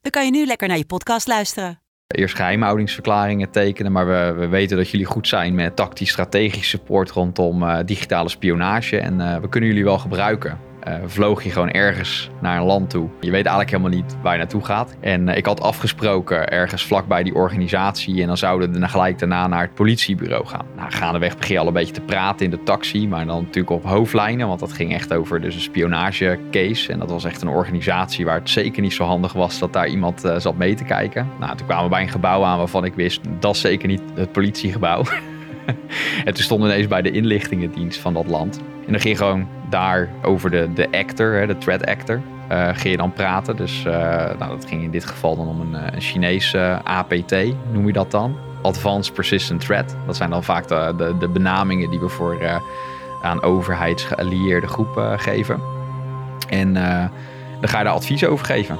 dan kan je nu lekker naar je podcast luisteren. Eerst geheimhoudingsverklaringen tekenen, maar we, we weten dat jullie goed zijn met tactisch-strategisch support rondom uh, digitale spionage. En uh, we kunnen jullie wel gebruiken uh, vloog je gewoon ergens naar een land toe. Je weet eigenlijk helemaal niet waar je naartoe gaat. En uh, ik had afgesproken ergens vlakbij die organisatie. En dan zouden we gelijk daarna naar het politiebureau gaan. Nou, gaandeweg begin je al een beetje te praten in de taxi. Maar dan natuurlijk op hoofdlijnen. Want dat ging echt over dus een spionagecase. En dat was echt een organisatie waar het zeker niet zo handig was dat daar iemand uh, zat mee te kijken. Nou, toen kwamen we bij een gebouw aan waarvan ik wist dat zeker niet het politiegebouw. en toen stonden we ineens bij de inlichtingendienst van dat land. En dan ging gewoon daar over de, de actor, de threat actor, uh, ging je dan praten. Dus uh, nou, dat ging in dit geval dan om een, een Chinese APT, noem je dat dan. Advanced Persistent Threat. Dat zijn dan vaak de, de, de benamingen die we voor uh, aan overheidsgeallieerde groepen geven. En dan ga je daar advies over geven.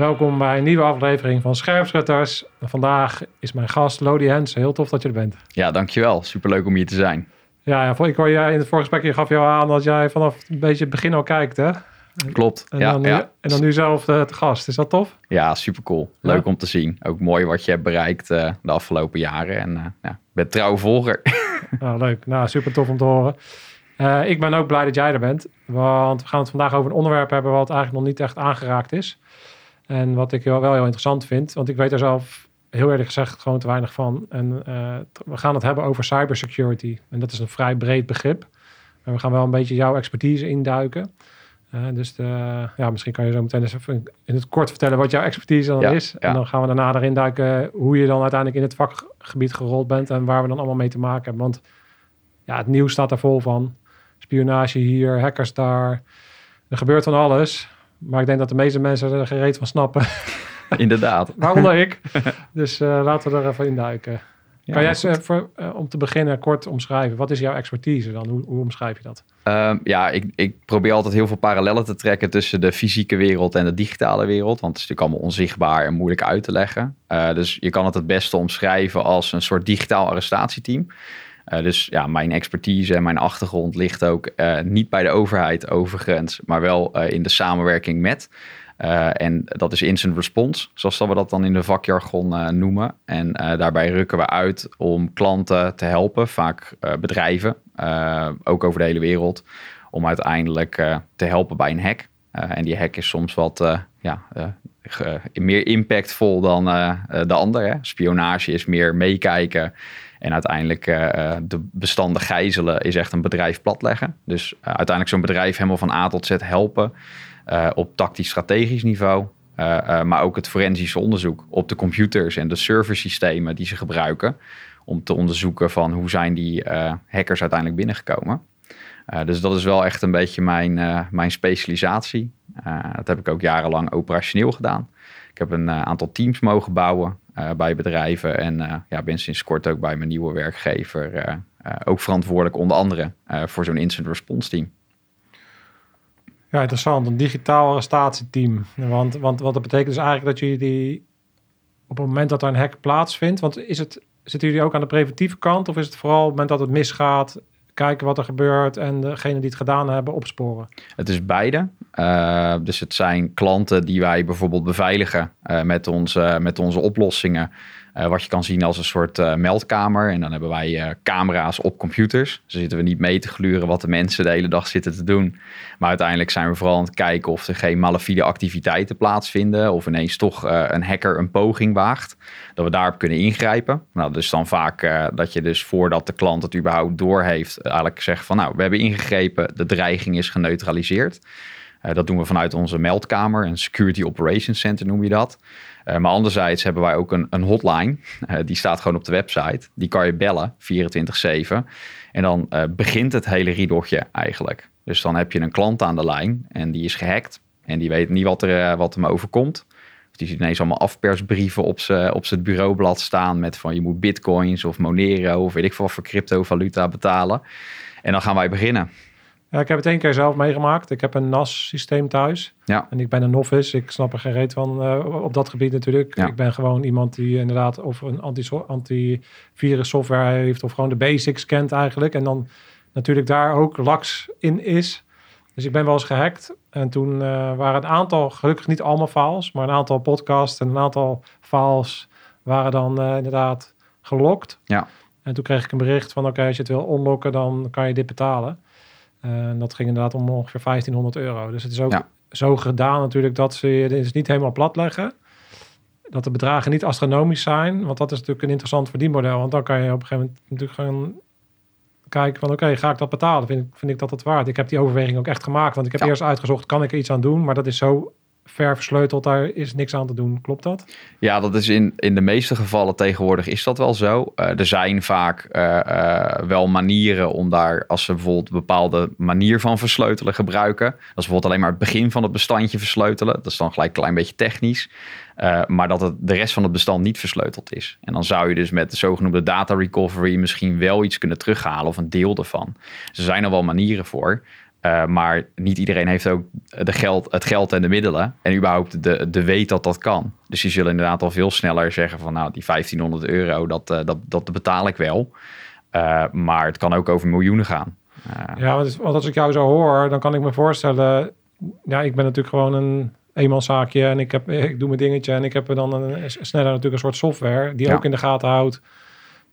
Welkom bij een nieuwe aflevering van Scherpschutters. Vandaag is mijn gast Lodi Hensen. Heel tof dat je er bent. Ja, dankjewel. Superleuk om hier te zijn. Ja, ja ik hoor jij in het voorgesprek, je gaf jou aan dat jij vanaf een beetje het begin al kijkt, hè? Klopt. En, ja, dan, nu, ja. en dan nu zelf de, de, gast. Is dat tof? Ja, super cool. Leuk Ja? om te zien. Ook mooi wat je hebt bereikt uh, de afgelopen jaren. En uh, ja, ben trouw volger. Nou, leuk. Nou, super tof om te horen. Uh, ik ben ook blij dat jij er bent. Want we gaan het vandaag over een onderwerp hebben wat eigenlijk nog niet echt aangeraakt is. En wat ik wel heel interessant vind, want ik weet er zelf heel eerlijk gezegd gewoon te weinig van. En uh, we gaan het hebben over cybersecurity. En dat is een vrij breed begrip. Maar we gaan wel een beetje jouw expertise induiken. Uh, dus de, ja, misschien kan je zo meteen eens even in het kort vertellen wat jouw expertise dan Ja, is. ja. En dan gaan we daarna erin duiken hoe je dan uiteindelijk in het vakgebied gerold bent en waar we dan allemaal mee te maken hebben. Want ja, het nieuws staat er vol van. Spionage hier, hackers daar. Er gebeurt van alles. Maar ik denk dat de meeste mensen er gereed van snappen. Inderdaad. Waaronder ik. Dus uh, laten we er even in duiken. Ja, kan jij eens uh, voor, uh, om te beginnen kort omschrijven? Wat is jouw expertise dan? Hoe, hoe omschrijf je dat? Uh, ja, ik, ik, probeer altijd heel veel parallellen te trekken tussen de fysieke wereld en de digitale wereld. Want het is natuurlijk allemaal onzichtbaar en moeilijk uit te leggen. Dus je kan het het beste omschrijven als een soort digitaal arrestatieteam. Uh, dus ja, mijn expertise en mijn achtergrond ligt ook uh, niet bij de overheid overigens, maar wel uh, in de samenwerking met. En dat is incident response, zoals we dat dan in de vakjargon noemen. En daarbij rukken we uit om klanten te helpen, vaak bedrijven, ook over de hele wereld, om uiteindelijk te helpen bij een hack. en die hack is soms wat ja, meer impactvol dan de andere. Hè. Spionage is meer meekijken. En uiteindelijk uh, de bestanden gijzelen is echt een bedrijf platleggen. Dus uh, uiteindelijk zo'n bedrijf helemaal van A tot Z helpen op tactisch-strategisch niveau. Maar ook het forensische onderzoek op de computers en de serversystemen die ze gebruiken. Om te onderzoeken van hoe zijn die hackers uiteindelijk binnengekomen. dus dat is wel echt een beetje mijn, mijn specialisatie. dat heb ik ook jarenlang operationeel gedaan. Ik heb een aantal teams mogen bouwen uh, bij bedrijven. En uh, ja, ben sinds kort ook bij mijn nieuwe werkgever ook verantwoordelijk onder andere voor zo'n incident response team. Ja, interessant. Een digitaal arrestatieteam. Want, want wat dat betekent dus eigenlijk dat jullie die op het moment dat er een hack plaatsvindt, want is het, zitten jullie ook aan de preventieve kant of is het vooral op het moment dat het misgaat, kijken wat er gebeurt en degene die het gedaan hebben opsporen? Het is beide. Uh, dus het zijn klanten die wij bijvoorbeeld beveiligen uh, met, onze, met onze oplossingen. Uh, wat je kan zien als een soort meldkamer. En dan hebben wij camera's op computers. Dus zitten we niet mee te gluren wat de mensen de hele dag zitten te doen. Maar uiteindelijk zijn we vooral aan het kijken of er geen malafide activiteiten plaatsvinden. Of ineens toch een hacker een poging waagt. Dat we daarop kunnen ingrijpen. Nou, dus dan vaak dat je dus voordat de klant het überhaupt doorheeft, eigenlijk zegt van nou, we hebben ingegrepen, de dreiging is geneutraliseerd. Dat doen we vanuit onze meldkamer, een Security Operations Center noem je dat. Uh, maar anderzijds hebben wij ook een, een hotline. Uh, die staat gewoon op de website. Die kan je bellen 24-7. En dan begint het hele riedeltje eigenlijk. Dus dan heb je een klant aan de lijn en die is gehackt. En die weet niet wat er, wat hem overkomt. Die ziet ineens allemaal afpersbrieven op zijn op bureaublad staan. Met van je moet bitcoins of Monero of weet ik veel voor cryptovaluta betalen. En dan gaan wij beginnen. Ja, ik heb het één keer zelf meegemaakt. Ik heb een NAS-systeem thuis. Ja. En ik ben een novice. Ik snap er geen reet van uh, op dat gebied natuurlijk. Ja. Ik ben gewoon iemand die inderdaad of een antivirus software heeft... of gewoon de basics kent eigenlijk. En dan natuurlijk daar ook LAX in is. Dus ik ben wel eens gehackt. En toen uh, waren een aantal, gelukkig niet allemaal files... maar een aantal podcasts en een aantal files waren dan uh, inderdaad gelokt. Ja. En toen kreeg ik een bericht van... oké, als je het wil onlokken, dan kan je dit betalen. En dat ging inderdaad om ongeveer 1500 euro. Dus het is ook Ja. zo gedaan natuurlijk dat ze je dus niet helemaal plat leggen. Dat de bedragen niet astronomisch zijn. Want dat is natuurlijk een interessant verdienmodel. Want dan kan je op een gegeven moment natuurlijk gaan kijken van... oké, ga ik dat betalen? Vind, ik- vind ik dat het waard? Ik heb die overweging ook echt gemaakt. Want ik heb Ja. eerst uitgezocht, kan ik er iets aan doen? Maar dat is zo ver versleuteld, daar is niks aan te doen. Klopt dat? Ja, dat is in, in de meeste gevallen tegenwoordig is dat wel zo. Eh, er zijn vaak eh, eh, wel manieren om daar, als ze bijvoorbeeld een bepaalde manier van versleutelen gebruiken. Dat is bijvoorbeeld alleen maar het begin van het bestandje versleutelen. Dat is dan gelijk een klein beetje technisch. Maar dat het, de rest van het bestand niet versleuteld is. En dan zou je dus met de zogenoemde data recovery misschien wel iets kunnen terughalen of een deel ervan. Dus er zijn er wel manieren voor. Eh, maar niet iedereen heeft ook de geld, het geld en de middelen. En überhaupt de, de weet dat dat kan. Dus die zullen inderdaad al veel sneller zeggen van nou, die 1500 euro, dat, eh, dat, dat betaal ik wel. Eh, maar het kan ook over miljoenen gaan. Ja, want, want als ik jou zo hoor, dan kan ik me voorstellen... Ja, ik ben natuurlijk gewoon een eenmanszaakje en ik, heb, ik doe mijn dingetje... en ik heb er dan een, sneller natuurlijk een soort software... die Ja. ook in de gaten houdt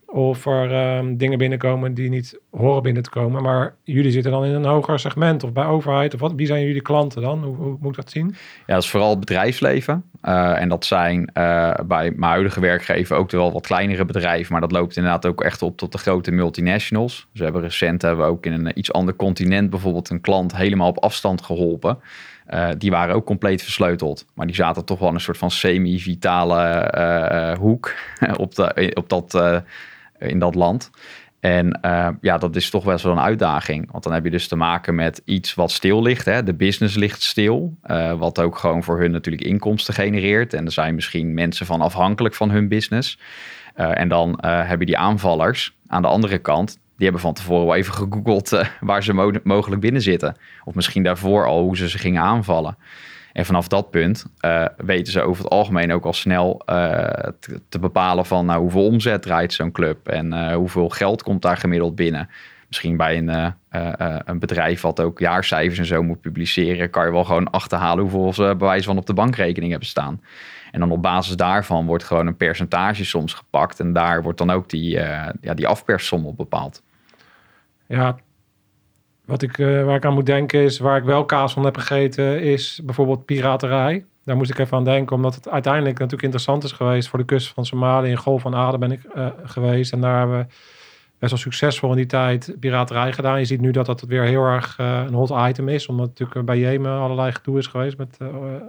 of er ehm, dingen binnenkomen die niet horen binnen te komen. Maar jullie zitten dan in een hoger segment of bij overheid. Of wat, wie zijn jullie klanten dan? Hoe, hoe moet ik dat zien? Ja, dat is vooral bedrijfsleven. Eh, en dat zijn eh, bij mijn huidige werkgever ook wel wat kleinere bedrijven. Maar dat loopt inderdaad ook echt op tot de grote multinationals. Dus we hebben recent hebben we ook in een iets ander continent bijvoorbeeld een klant helemaal op afstand geholpen. Eh, die waren ook compleet versleuteld. Maar die zaten toch wel in een soort van semi-vitale eh, eh, hoek op, de, op dat, eh, in dat land. En eh, ja, dat is toch wel een uitdaging. Want dan heb je dus te maken met iets wat stil ligt. Hè? De business ligt stil. eh, wat ook gewoon voor hun natuurlijk inkomsten genereert. En er zijn misschien mensen van afhankelijk van hun business. Eh, en dan eh, heb je die aanvallers aan de andere kant. Die hebben van tevoren wel even gegoogeld eh, waar ze mo- mogelijk binnen zitten. Of misschien daarvoor al hoe ze ze gingen aanvallen. En vanaf dat punt eh, weten ze over het algemeen ook al snel eh, te, bepalen van nou, hoeveel omzet draait zo'n club en eh, hoeveel geld komt daar gemiddeld binnen. Misschien bij een, een bedrijf wat ook jaarcijfers en zo moet publiceren, kan je wel gewoon achterhalen hoeveel ze bij wijze van op de bankrekening hebben staan. En dan op basis daarvan wordt gewoon een percentage soms gepakt en daar wordt dan ook die, ja, die afperssom op bepaald. Ja, wat ik, eh, waar ik aan moet denken is, waar ik wel kaas van heb gegeten, is bijvoorbeeld piraterij. Daar moest ik even aan denken, omdat het uiteindelijk natuurlijk interessant is geweest voor de kust van Somalië. In Golf van Aden ben ik eh, geweest en daar hebben we best wel succesvol in die tijd piraterij gedaan. Je ziet nu dat dat weer heel erg eh, een hot item is, omdat natuurlijk bij Jemen allerlei gedoe is geweest met,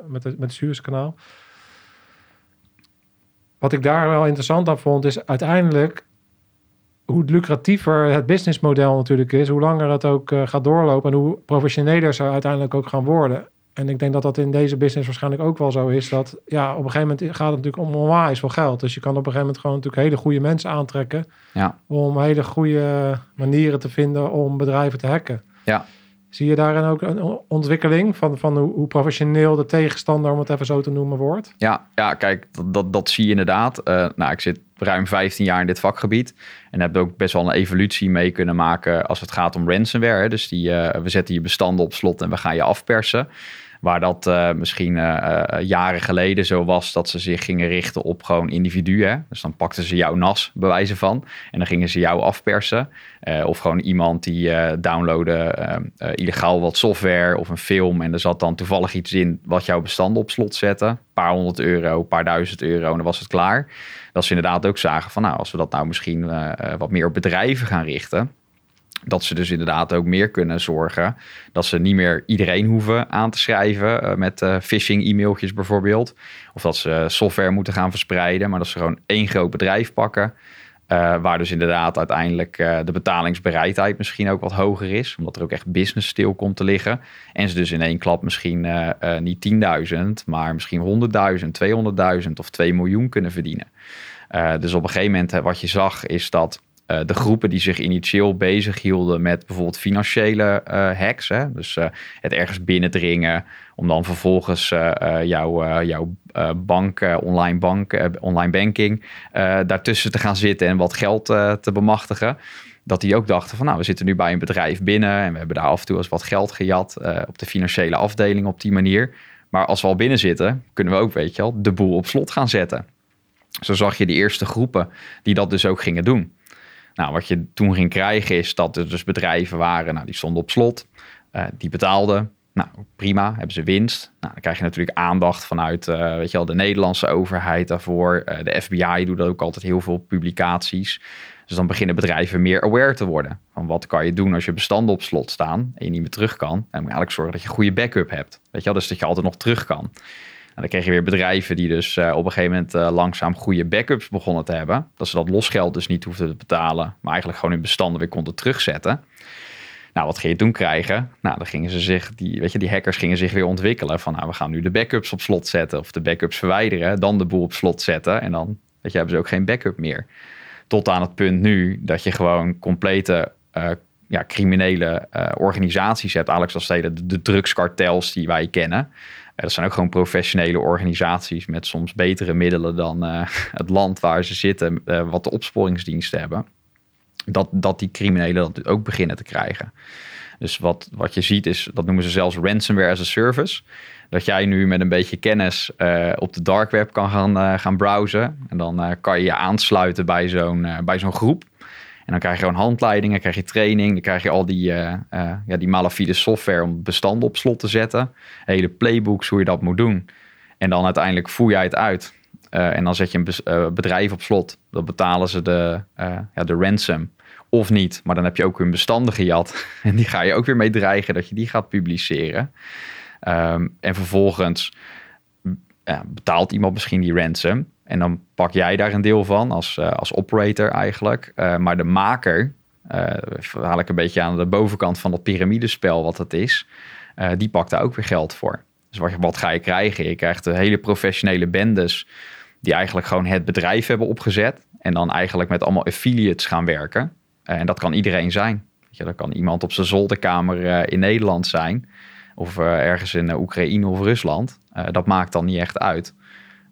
met, het, met het Suezkanaal. Wat ik daar wel interessant aan vond, is uiteindelijk hoe lucratiever het businessmodel natuurlijk is, hoe langer het ook eh, gaat doorlopen en hoe professioneler ze uiteindelijk ook gaan worden. En ik denk dat dat in deze business waarschijnlijk ook wel zo is. Dat ja, op een gegeven moment gaat het natuurlijk om onwijs veel geld. Dus je kan op een gegeven moment gewoon natuurlijk hele goede mensen aantrekken. Ja. Om hele goede manieren te vinden om bedrijven te hacken. Ja. Zie je daarin ook een ontwikkeling van, van hoe, hoe professioneel de tegenstander, om het even zo te noemen, wordt? Ja, ja kijk, dat, dat, dat zie je inderdaad. Eh, nou, ik zit ruim 15 jaar in dit vakgebied. En heb ook best wel een evolutie mee kunnen maken als het gaat om ransomware. Dus die, eh, we zetten je bestanden op slot en we gaan je afpersen. Waar dat uh, misschien uh, jaren geleden zo was dat ze zich gingen richten op gewoon individuen. Dus dan pakten ze jouw nas, bewijzen van. En dan gingen ze jou afpersen. Of gewoon iemand die downloadde illegaal wat software of een film. En er zat dan toevallig iets in wat jouw bestanden op slot zette. Een paar honderd euro, een paar duizend euro en dan was het klaar. Dat ze inderdaad ook zagen van nou, als we dat nou misschien wat meer op bedrijven gaan richten dat ze dus inderdaad ook meer kunnen zorgen. Dat ze niet meer iedereen hoeven aan te schrijven uh, met uh, phishing e-mailtjes bijvoorbeeld. Of dat ze software moeten gaan verspreiden. Maar dat ze gewoon één groot bedrijf pakken. Waar dus inderdaad uiteindelijk de betalingsbereidheid misschien ook wat hoger is. Omdat er ook echt business stil komt te liggen. En ze dus in één klap misschien niet 10.000, maar misschien 100.000, 200.000 of 2 miljoen kunnen verdienen. Dus op een gegeven moment wat je zag is dat uh, de groepen die zich initieel bezig hielden met bijvoorbeeld financiële hacks. Hè? Dus het ergens binnendringen om dan vervolgens jouw, jouw bank, online, bank, online banking daartussen te gaan zitten en wat geld te bemachtigen. Dat die ook dachten van nou, we zitten nu bij een bedrijf binnen en we hebben daar af en toe eens wat geld gejat op de financiële afdeling op die manier. Maar als we al binnen zitten, kunnen we ook, weet je wel, de boel op slot gaan zetten. Zo zag je de eerste groepen die dat dus ook gingen doen. Nou, wat je toen ging krijgen is dat er dus bedrijven waren, nou, die stonden op slot, uh, die betaalden. Nou, prima, hebben ze winst. Nou, dan krijg je natuurlijk aandacht vanuit uh, weet je wel, de Nederlandse overheid daarvoor. Uh, de FBI doet ook altijd heel veel publicaties. Dus dan beginnen bedrijven meer aware te worden. Van wat kan je doen als je bestanden op slot staan en je niet meer terug kan. En eigenlijk zorgen dat je goede backup hebt. Weet je wel, dus dat je altijd nog terug kan. Dan kreeg je weer bedrijven die dus uh, op een gegeven moment uh, langzaam goede backups begonnen te hebben. Dat ze dat losgeld dus niet hoefden te betalen, maar eigenlijk gewoon hun bestanden weer konden terugzetten. Nou, wat ging je toen krijgen? Nou, dan gingen ze zich, die, weet je, die hackers gingen zich weer ontwikkelen. Van nou, we gaan nu de backups op slot zetten of de backups verwijderen, dan de boel op slot zetten. En dan weet je, hebben ze ook geen backup meer. Tot aan het punt nu dat je gewoon complete uh, ja, criminele organisaties hebt. Eigenlijk zoals de, de drugskartels die wij kennen dat zijn ook gewoon professionele organisaties met soms betere middelen dan uh, het land waar ze zitten, uh, wat de opsporingsdiensten hebben. Dat, dat die criminelen dat ook beginnen te krijgen. Dus wat, wat je ziet is, dat noemen ze zelfs ransomware as a service. Dat jij nu met een beetje kennis uh, op de dark web kan gaan, gaan browsen. En dan kan je je aansluiten bij zo'n bij zo'n groep. En dan krijg je gewoon handleidingen, krijg je training, dan krijg je al die, uh, uh, ja, die malafide software om bestanden op slot te zetten. Hele playbooks hoe je dat moet doen. En dan uiteindelijk voer jij het uit. Uh, en dan zet je een bedrijf op slot. Dan betalen ze de, ja, de ransom. Of niet, maar dan heb je ook hun bestanden gejat. En die ga je ook weer mee dreigen dat je die gaat publiceren. Um, en vervolgens betaalt iemand misschien die ransom. En dan pak jij daar een deel van als, uh, als operator eigenlijk. Uh, maar de maker, uh, haal ik een beetje aan de bovenkant van dat piramidespel wat het is, die pakt daar ook weer geld voor. Dus wat, wat ga je krijgen? Je krijgt de hele professionele bendes die eigenlijk gewoon het bedrijf hebben opgezet. En dan eigenlijk met allemaal affiliates gaan werken. en dat kan iedereen zijn. Weet dat kan iemand op zijn zolderkamer in Nederland zijn. Of ergens in Oekraïne of Rusland. dat maakt dan niet echt uit.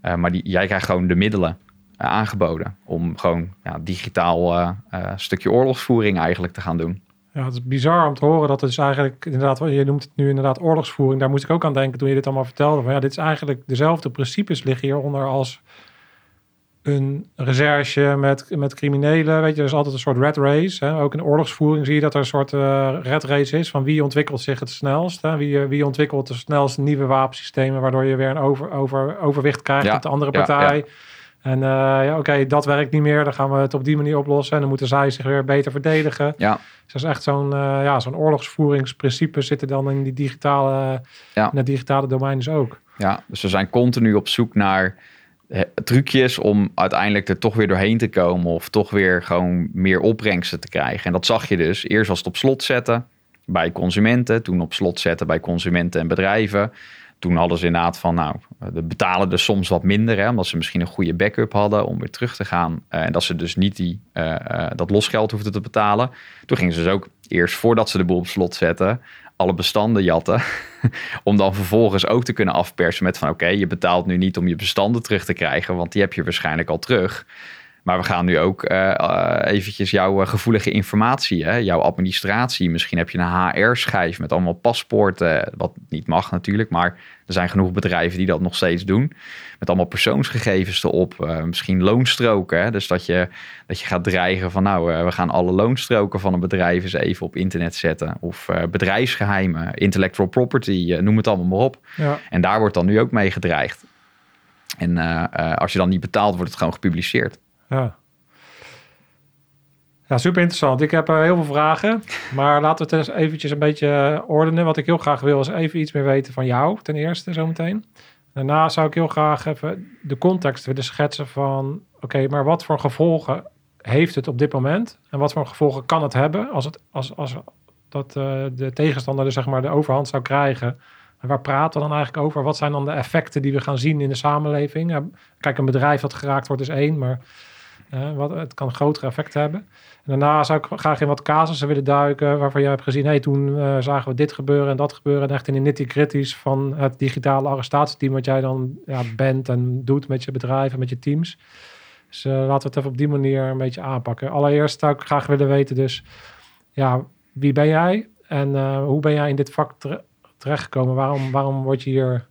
Eh, maar die, jij krijgt gewoon de middelen eh, aangeboden om gewoon ja, digitaal uh, stukje oorlogsvoering eigenlijk te gaan doen. Ja, het is bizar om te horen dat het is eigenlijk inderdaad, je noemt het nu inderdaad oorlogsvoering. Daar moest ik ook aan denken toen je dit allemaal vertelde. Van ja, dit is eigenlijk dezelfde principes liggen hieronder als een recherche met, met criminelen. Weet je, er is altijd een soort red race. Hè? Ook in oorlogsvoering zie je dat er een soort uh, red race is van wie ontwikkelt zich het snelst. Hè? Wie, eh, wie ontwikkelt de snelste nieuwe wapensystemen, waardoor je weer een over, over, overwicht krijgt op de andere partij. En uh, ja, oké, dat werkt niet meer. Dan gaan we het op die manier oplossen. En dan moeten zij zich weer beter verdedigen. Ja. Dus dat is echt zo'n uh, ja, zo'n oorlogsvoeringsprincipe zitten dan in die digitale, ja. in het digitale domein dus ook. Ja, dus we zijn continu op zoek naar trucjes om uiteindelijk er toch weer doorheen te komen of toch weer gewoon meer opbrengsten te krijgen. En dat zag je dus. Eerst was het op slot zetten bij consumenten, toen op slot zetten bij consumenten en bedrijven. Toen hadden ze inderdaad van, nou, de betalen dus soms wat minder, hè, omdat ze misschien een goede backup hadden om weer terug te gaan. Uh, en dat ze dus niet die, uh, uh, dat losgeld hoefden te betalen. Toen gingen ze dus ook eerst voordat ze de boel op slot zetten, alle bestanden jatten. om dan vervolgens ook te kunnen afpersen met van oké, je betaalt nu niet om je bestanden terug te krijgen, want die heb je waarschijnlijk al terug. Maar we gaan nu ook uh, eventjes jouw gevoelige informatie, hè, jouw administratie. Misschien heb je een HR-schijf met allemaal paspoorten, wat niet mag natuurlijk. Maar er zijn genoeg bedrijven die dat nog steeds doen. Met allemaal persoonsgegevens erop. misschien loonstroken. Hè, dus dat je, dat je gaat dreigen van nou, we gaan alle loonstroken van een bedrijf eens even op internet zetten. Of bedrijfsgeheimen, intellectual property, noem het allemaal maar op. Ja. En daar wordt dan nu ook mee gedreigd. En als je dan niet betaalt, wordt het gewoon gepubliceerd. Ja. Ja, super interessant. Ik heb uh, heel veel vragen, maar laten we het eens eventjes een beetje ordenen. Wat ik heel graag wil is even iets meer weten van jou, ten eerste zometeen. Daarna zou ik heel graag even de context willen schetsen van... oké, maar wat voor gevolgen heeft het op dit moment? En wat voor gevolgen kan het hebben als, het, als, als dat uh, de tegenstander dus zeg maar de overhand zou krijgen... En waar praten we dan eigenlijk over? Wat zijn dan de effecten die we gaan zien in de samenleving? Kijk, een bedrijf dat geraakt wordt is één, maar wat, het kan grotere effecten hebben. En daarna zou ik graag in wat casussen willen duiken waarvan je hebt gezien, hey, toen uh, zagen we dit gebeuren en dat gebeuren. En echt in de nitty-gritty's van het digitale arrestatieteam wat jij dan ja, bent en doet met je bedrijf en met je teams. Dus uh, laten we het even op die manier een beetje aanpakken. Allereerst zou ik graag willen weten dus, ja, wie ben jij? En uh, hoe ben jij in dit vak terechtgekomen? Waarom, waarom word je hier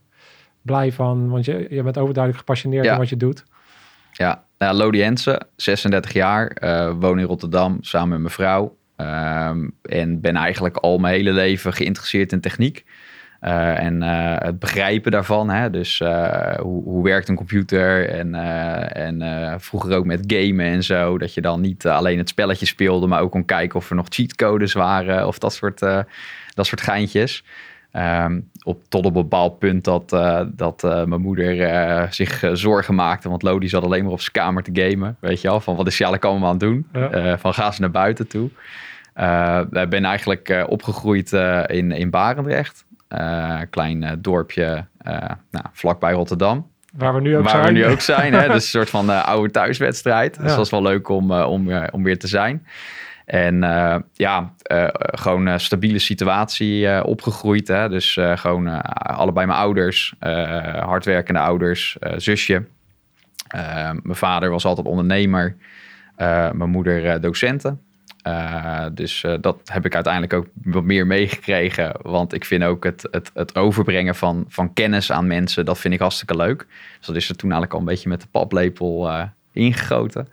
blij van? Want je, je bent overduidelijk gepassioneerd in wat je doet. Ja, nou, Lodi Hensen, 36 jaar, uh, woon in Rotterdam samen met mijn vrouw. Ehm, en ben eigenlijk al mijn hele leven geïnteresseerd in techniek. Uh, en uh, het begrijpen daarvan. Hè? Dus hoe, hoe werkt een computer? En, en vroeger ook met gamen en zo. Dat je dan niet alleen het spelletje speelde, maar ook kon kijken of er nog cheatcodes waren. Of dat soort, dat soort geintjes. Um, op, tot op een bepaald punt dat, uh, dat uh, mijn moeder uh, zich zorgen maakte. Want Lodi zat alleen maar op zijn kamer te gamen. Weet je wel, van wat is eigenlijk allemaal aan het doen? Ja. van ga ze naar buiten toe. Ik ben eigenlijk opgegroeid in, in Barendrecht. klein dorpje nou, vlakbij Rotterdam. Waar we nu ook Waar zijn. we nu ook zijn. hè? Dus een soort van oude thuiswedstrijd. Dus dat was wel leuk om, om, om weer te zijn. En uh, ja, uh, gewoon een stabiele situatie opgegroeid. Hè? Dus gewoon allebei mijn ouders, hardwerkende ouders, zusje. mijn vader was altijd ondernemer. mijn moeder docenten. dus dat heb ik uiteindelijk ook wat meer meegekregen. Want ik vind ook het, het, het overbrengen van, van kennis aan mensen, dat vind ik hartstikke leuk. Dus dat is er toen eigenlijk al een beetje met de paplepel ingegoten.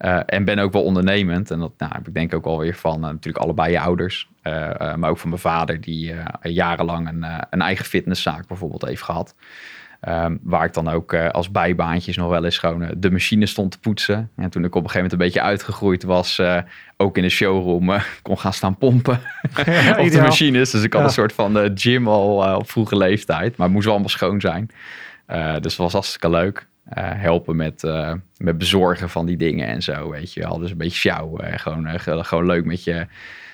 Uh, en ben ook wel ondernemend. En dat nou, heb ik denk ook alweer van uh, natuurlijk allebei je ouders. Uh, maar ook van mijn vader, die jarenlang een, een, eigen fitnesszaak bijvoorbeeld heeft gehad. Um, waar ik dan ook als bijbaantjes nog wel eens gewoon de machine stond te poetsen. En toen ik op een gegeven moment een beetje uitgegroeid was, ook in de showroom kon gaan staan pompen ja, op de machines. Dus ik had ja. een soort van gym al op vroege leeftijd. Maar het moest wel allemaal schoon zijn. dus dat was hartstikke leuk. Uh, helpen met, uh, met bezorgen van die dingen en zo, weet je wel. Dus een beetje sjouwen. gewoon, uh, gewoon leuk met je,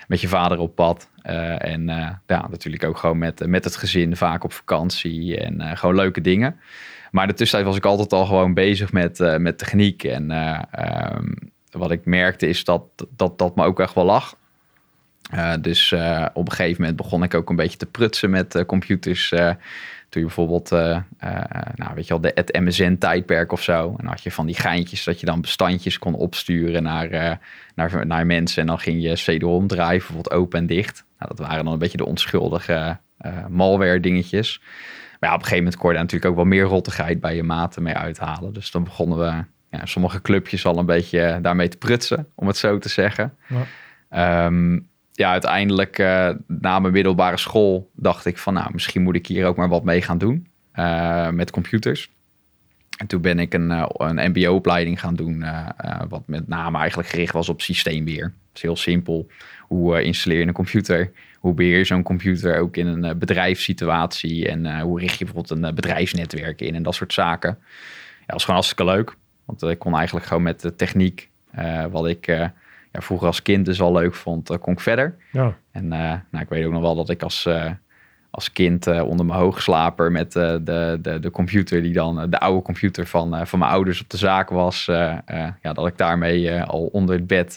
met je vader op pad. en ja, natuurlijk ook gewoon met, met het gezin vaak op vakantie en gewoon leuke dingen. Maar de tussentijd was ik altijd al gewoon bezig met, met techniek. En um, wat ik merkte is dat, dat dat me ook echt wel lag. dus op een gegeven moment begon ik ook een beetje te prutsen met computers toen je bijvoorbeeld, uh, uh, nou weet je wel, de, het MSN-tijdperk of zo. En dan had je van die geintjes dat je dan bestandjes kon opsturen naar, uh, naar, naar mensen. En dan ging je CD-ROM draaien, bijvoorbeeld open en dicht. Nou, dat waren dan een beetje de onschuldige malware dingetjes. Maar ja, op een gegeven moment kon je daar natuurlijk ook wel meer rottigheid bij je maten mee uithalen. Dus dan begonnen we ja, sommige clubjes al een beetje daarmee te prutsen, om het zo te zeggen. Ja. Um, ja, uiteindelijk uh, na mijn middelbare school dacht ik van, nou, misschien moet ik hier ook maar wat mee gaan doen uh, met computers. En toen ben ik een, uh, een MBO-opleiding gaan doen, wat met name eigenlijk gericht was op systeembeheer. Dat is heel simpel. Hoe installeer je een computer? Hoe beheer je zo'n computer ook in een bedrijfssituatie? En hoe richt je bijvoorbeeld een bedrijfsnetwerk in en dat soort zaken? Ja, dat was gewoon hartstikke leuk. Want ik kon eigenlijk gewoon met de techniek, wat ik ja, vroeger als kind dus al leuk vond, uh, kon ik verder. Ja. En uh, nou, ik weet ook nog wel dat ik als, uh, als kind onder mijn hoogslaper met de, de, de computer, die dan de oude computer van, van mijn ouders op de zaak was, ja, dat ik daarmee al onder het bed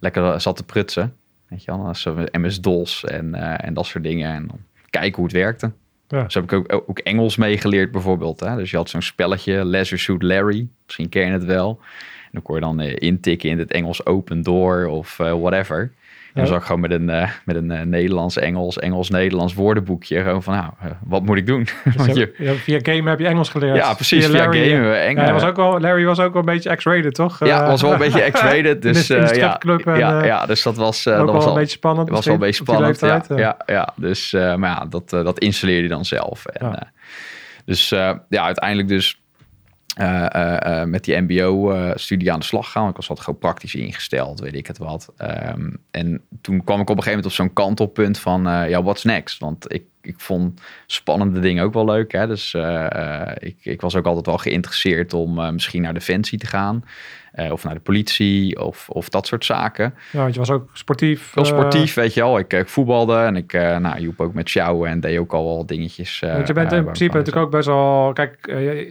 lekker zat te prutsen. Weet je wel, MS-DOS en, en dat soort dingen. En kijken hoe het werkte. Ja. Dus heb ik ook, ook Engels meegeleerd bijvoorbeeld. Hè? Dus je had zo'n spelletje, Leisure Suit Larry. Misschien ken je het wel. Dan kon je dan eh, intikken in het Engels open door of eh, whatever. En dan zag ik gewoon met een, eh, met een Nederlands-Engels, Engels-Nederlands woordenboekje. Gewoon van, nou, wat moet ik doen? Want Dus je- via game heb je Engels geleerd. ja, precies. Via, Larry, we Engels. Ja, was ook wel, Larry was ook wel een beetje X-rated, toch? Ja, was wel een beetje X-rated. Dus ja, en, ja, ja, dus dat was, dat wel was een al, beetje spannend. was wel een beetje spannend. Ja, ja, ja, dus, maar ja, dat, dat installeerde je dan zelf. En, dus ja, uiteindelijk dus eh, eh, eh, met die mbo-studie aan de slag gaan. Ik was wat gewoon praktisch ingesteld, weet ik het wat. Ehm, en toen kwam ik op een gegeven moment op zo'n kantelpunt van, ja, what's next? Want ik, ik vond spannende dingen ook wel leuk. Hè? Dus ik, ik was ook altijd wel geïnteresseerd om misschien naar Defensie te gaan. Eh, of naar de politie, of, of dat soort zaken. Ja, want je was ook sportief. Heel eh, sportief, weet je wel. Ik, ik voetbalde en ik uh, nou, hielp ook met sjouwen en deed ook al wel dingetjes. Uh, Want je bent in principe natuurlijk ook best wel... Kijk,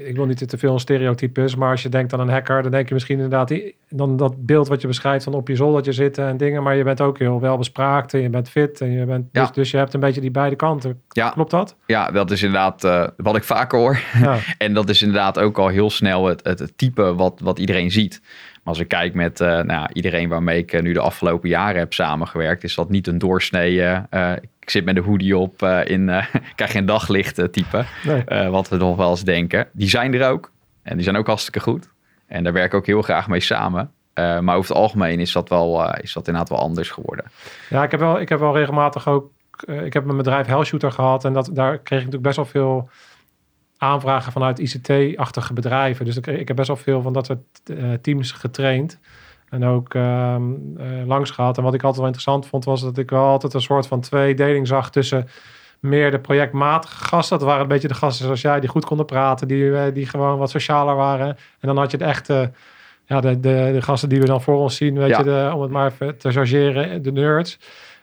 ik wil niet te veel stereotypes, maar als je denkt aan een hacker, dan denk je misschien inderdaad die, dan dat beeld wat je beschrijft van op je zoldertje zitten en dingen. Maar je bent ook heel wel bespraakt en je bent fit en je bent... Ja. Dus, dus je hebt een beetje die beide kanten. Ja. Klopt dat? Ja, dat is inderdaad wat ik vaker hoor. Ja. en dat is inderdaad ook al heel snel het, het, het type wat, wat iedereen ziet. Maar als ik kijk met uh, nou ja, iedereen waarmee ik uh, nu de afgelopen jaren heb samengewerkt, is dat niet een doorsnee. Uh, ik zit met een hoodie op in krijg geen daglicht type. Nee. wat we nog wel eens denken. Die zijn er ook. En die zijn ook hartstikke goed. En daar werk ik ook heel graag mee samen. Maar over het algemeen is dat, wel, is dat inderdaad wel anders geworden. Ja, ik heb wel, ik heb wel regelmatig ook... Ik heb mijn bedrijf Hellshooter gehad. En dat, daar kreeg ik natuurlijk best wel veel aanvragen vanuit ICT-achtige bedrijven. Dus ik, ik heb best wel veel van dat soort uh, teams getraind. En ook um, langs gehad. En wat ik altijd wel interessant vond, was dat ik wel altijd een soort van tweedeling zag tussen meer de projectmatige gasten. Dat waren een beetje de gasten zoals jij, die goed konden praten, die, uh, die gewoon wat socialer waren. En dan had je de echte, ja, de, de, de gasten die we dan voor ons zien, weet Ja. je, de, om het maar even te chargeren, de nerds.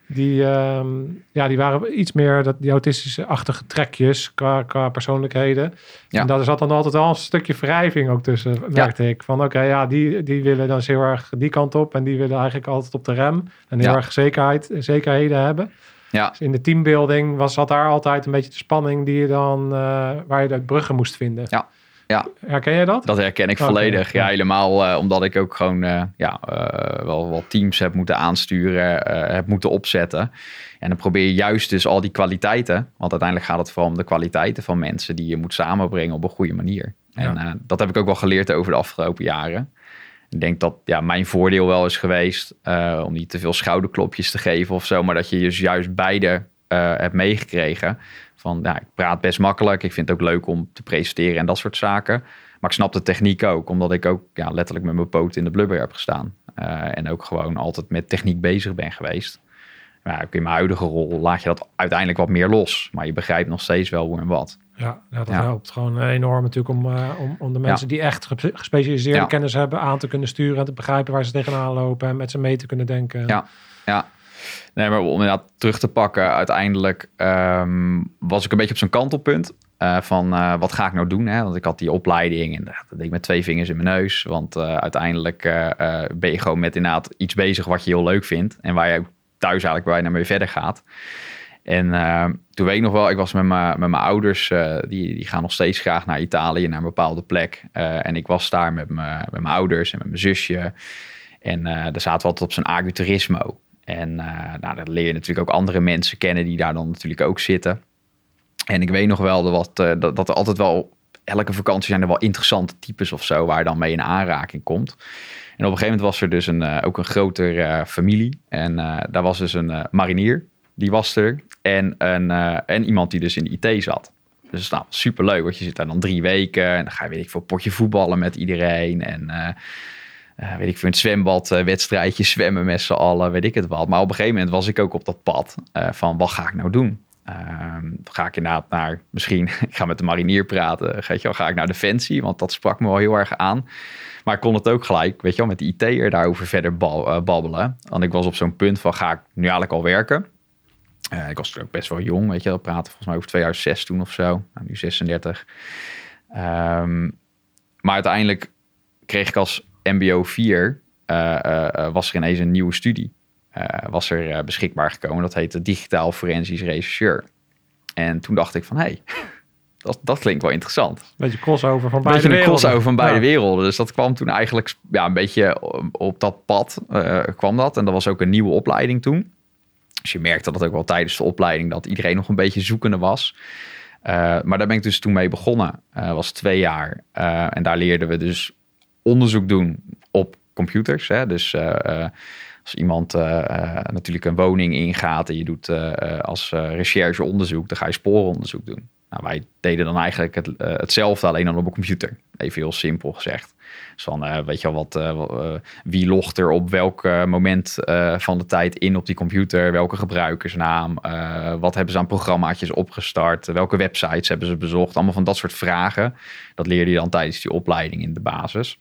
Die, um, ja, die waren iets meer dat, die autistische-achtige trekjes qua, qua persoonlijkheden. Ja. En daar zat dan altijd al een stukje wrijving ook tussen, merkte ik. Van oké, ja, die, die willen dan heel erg die kant op. En die willen eigenlijk altijd op de rem. En heel Ja. erg zekerheid, zekerheden hebben. Ja, Dus in de teambuilding was, zat daar altijd een beetje de spanning die je dan, uh, waar je de bruggen moest vinden. Ja. Ja. Herken je dat? Dat herken ik volledig. Ja, helemaal uh, omdat ik ook gewoon uh, ja, uh, wel wat teams heb moeten aansturen, heb moeten opzetten. En dan probeer je juist dus al die kwaliteiten, want uiteindelijk gaat het vooral om de kwaliteiten van mensen die je moet samenbrengen op een goede manier. En Ja. dat heb ik ook wel geleerd over de afgelopen jaren. Ik denk dat ja, mijn voordeel wel is geweest om niet te veel schouderklopjes te geven of zo, maar dat je dus juist beide hebt meegekregen. Van ja, ik praat best makkelijk. Ik vind het ook leuk om te presenteren en dat soort zaken. Maar ik snap de techniek ook, omdat ik ook ja, letterlijk met mijn poot in de blubber heb gestaan. Uh, en ook gewoon altijd met techniek bezig ben geweest. Maar ook in mijn huidige rol laat je dat uiteindelijk wat meer los. Maar je begrijpt nog steeds wel hoe en wat. Ja, ja dat Ja. helpt gewoon enorm natuurlijk om, uh, om, om de mensen die echt gespe- gespecialiseerde kennis hebben aan te kunnen sturen en te begrijpen waar ze tegenaan lopen en met ze mee te kunnen denken. Ja. Ja. Nee, maar om inderdaad terug te pakken, uiteindelijk ehm, was ik een beetje op zo'n kantelpunt. eh, van eh, wat ga ik nou doen? Hè? Want ik had die opleiding en dat deed ik met twee vingers in mijn neus. Want eh, uiteindelijk ben je gewoon met inderdaad iets bezig wat je heel leuk vindt. En waar je thuis eigenlijk bijna mee verder gaat. En eh, toen weet ik nog wel, ik was met mijn met mijn ouders, die, die gaan nog steeds graag naar Italië, naar een bepaalde plek. En ik was daar met mijn ouders en met mijn zusje. En daar zaten we altijd op zo'n agriturismo. En eh, nou, dan leer je natuurlijk ook andere mensen kennen die daar dan natuurlijk ook zitten. En ik weet nog wel dat, eh, dat, er altijd wel, elke vakantie zijn er wel interessante types of zo, waar dan mee in aanraking komt. En op een gegeven moment was er dus een, eh, ook een groter eh, familie. En daar was dus een marinier, die was er. En, een, en iemand die dus in de IT zat. Dus nou, superleuk, want je zit daar dan drie weken. En dan ga je, weet ik veel, potje voetballen met iedereen. En eh, weet ik veel, een zwembad, eh, wedstrijdje zwemmen met z'n allen, weet ik het wat. Maar op een gegeven moment was ik ook op dat pad eh, van, wat ga ik nou doen? Ehm, ga ik inderdaad naar, misschien, ik ga met de marinier praten. Ga, je wel, ga ik naar Defensie, want dat sprak me wel heel erg aan. Maar ik kon het ook gelijk, weet je wel, met de IT'er daarover verder babbelen. Want ik was op zo'n punt van, ga ik nu eigenlijk al werken? Ik was toen ook best wel jong, weet je wel, praten volgens mij over 2006 toen of zo. Nou, nu 36. Ehm, maar uiteindelijk kreeg ik als MBO 4, eh, eh, eh, was er ineens een nieuwe studie. was er beschikbaar gekomen. Dat heette Digitaal Forensisch Rechercheur. En toen dacht ik van, hé, hey, dat, dat klinkt wel interessant. Een beetje crossover van beide beetje een crossover van beide Ja. werelden. Dus dat kwam toen eigenlijk ja, een beetje op, dat pad kwam dat. En dat was ook een nieuwe opleiding toen. Dus je merkte dat ook wel tijdens de opleiding dat iedereen nog een beetje zoekende was. Maar daar ben ik dus toen mee begonnen. Eh was twee jaar. En daar leerden we dus onderzoek doen op computers. Hè? Dus eh, eh, als iemand eh, natuurlijk een woning ingaat en je doet als eh, recherche onderzoek, dan ga je sporenonderzoek doen. Nou, wij deden dan eigenlijk het, hetzelfde, alleen dan op een computer. Even heel simpel gezegd. Dus eh, weet je wel, wat, wie logt er op welk moment van de tijd in op die computer? Welke gebruikersnaam? Wat hebben ze aan programmaatjes opgestart? Welke websites hebben ze bezocht? Allemaal van dat soort vragen. Dat leerde je dan tijdens die opleiding in de basis.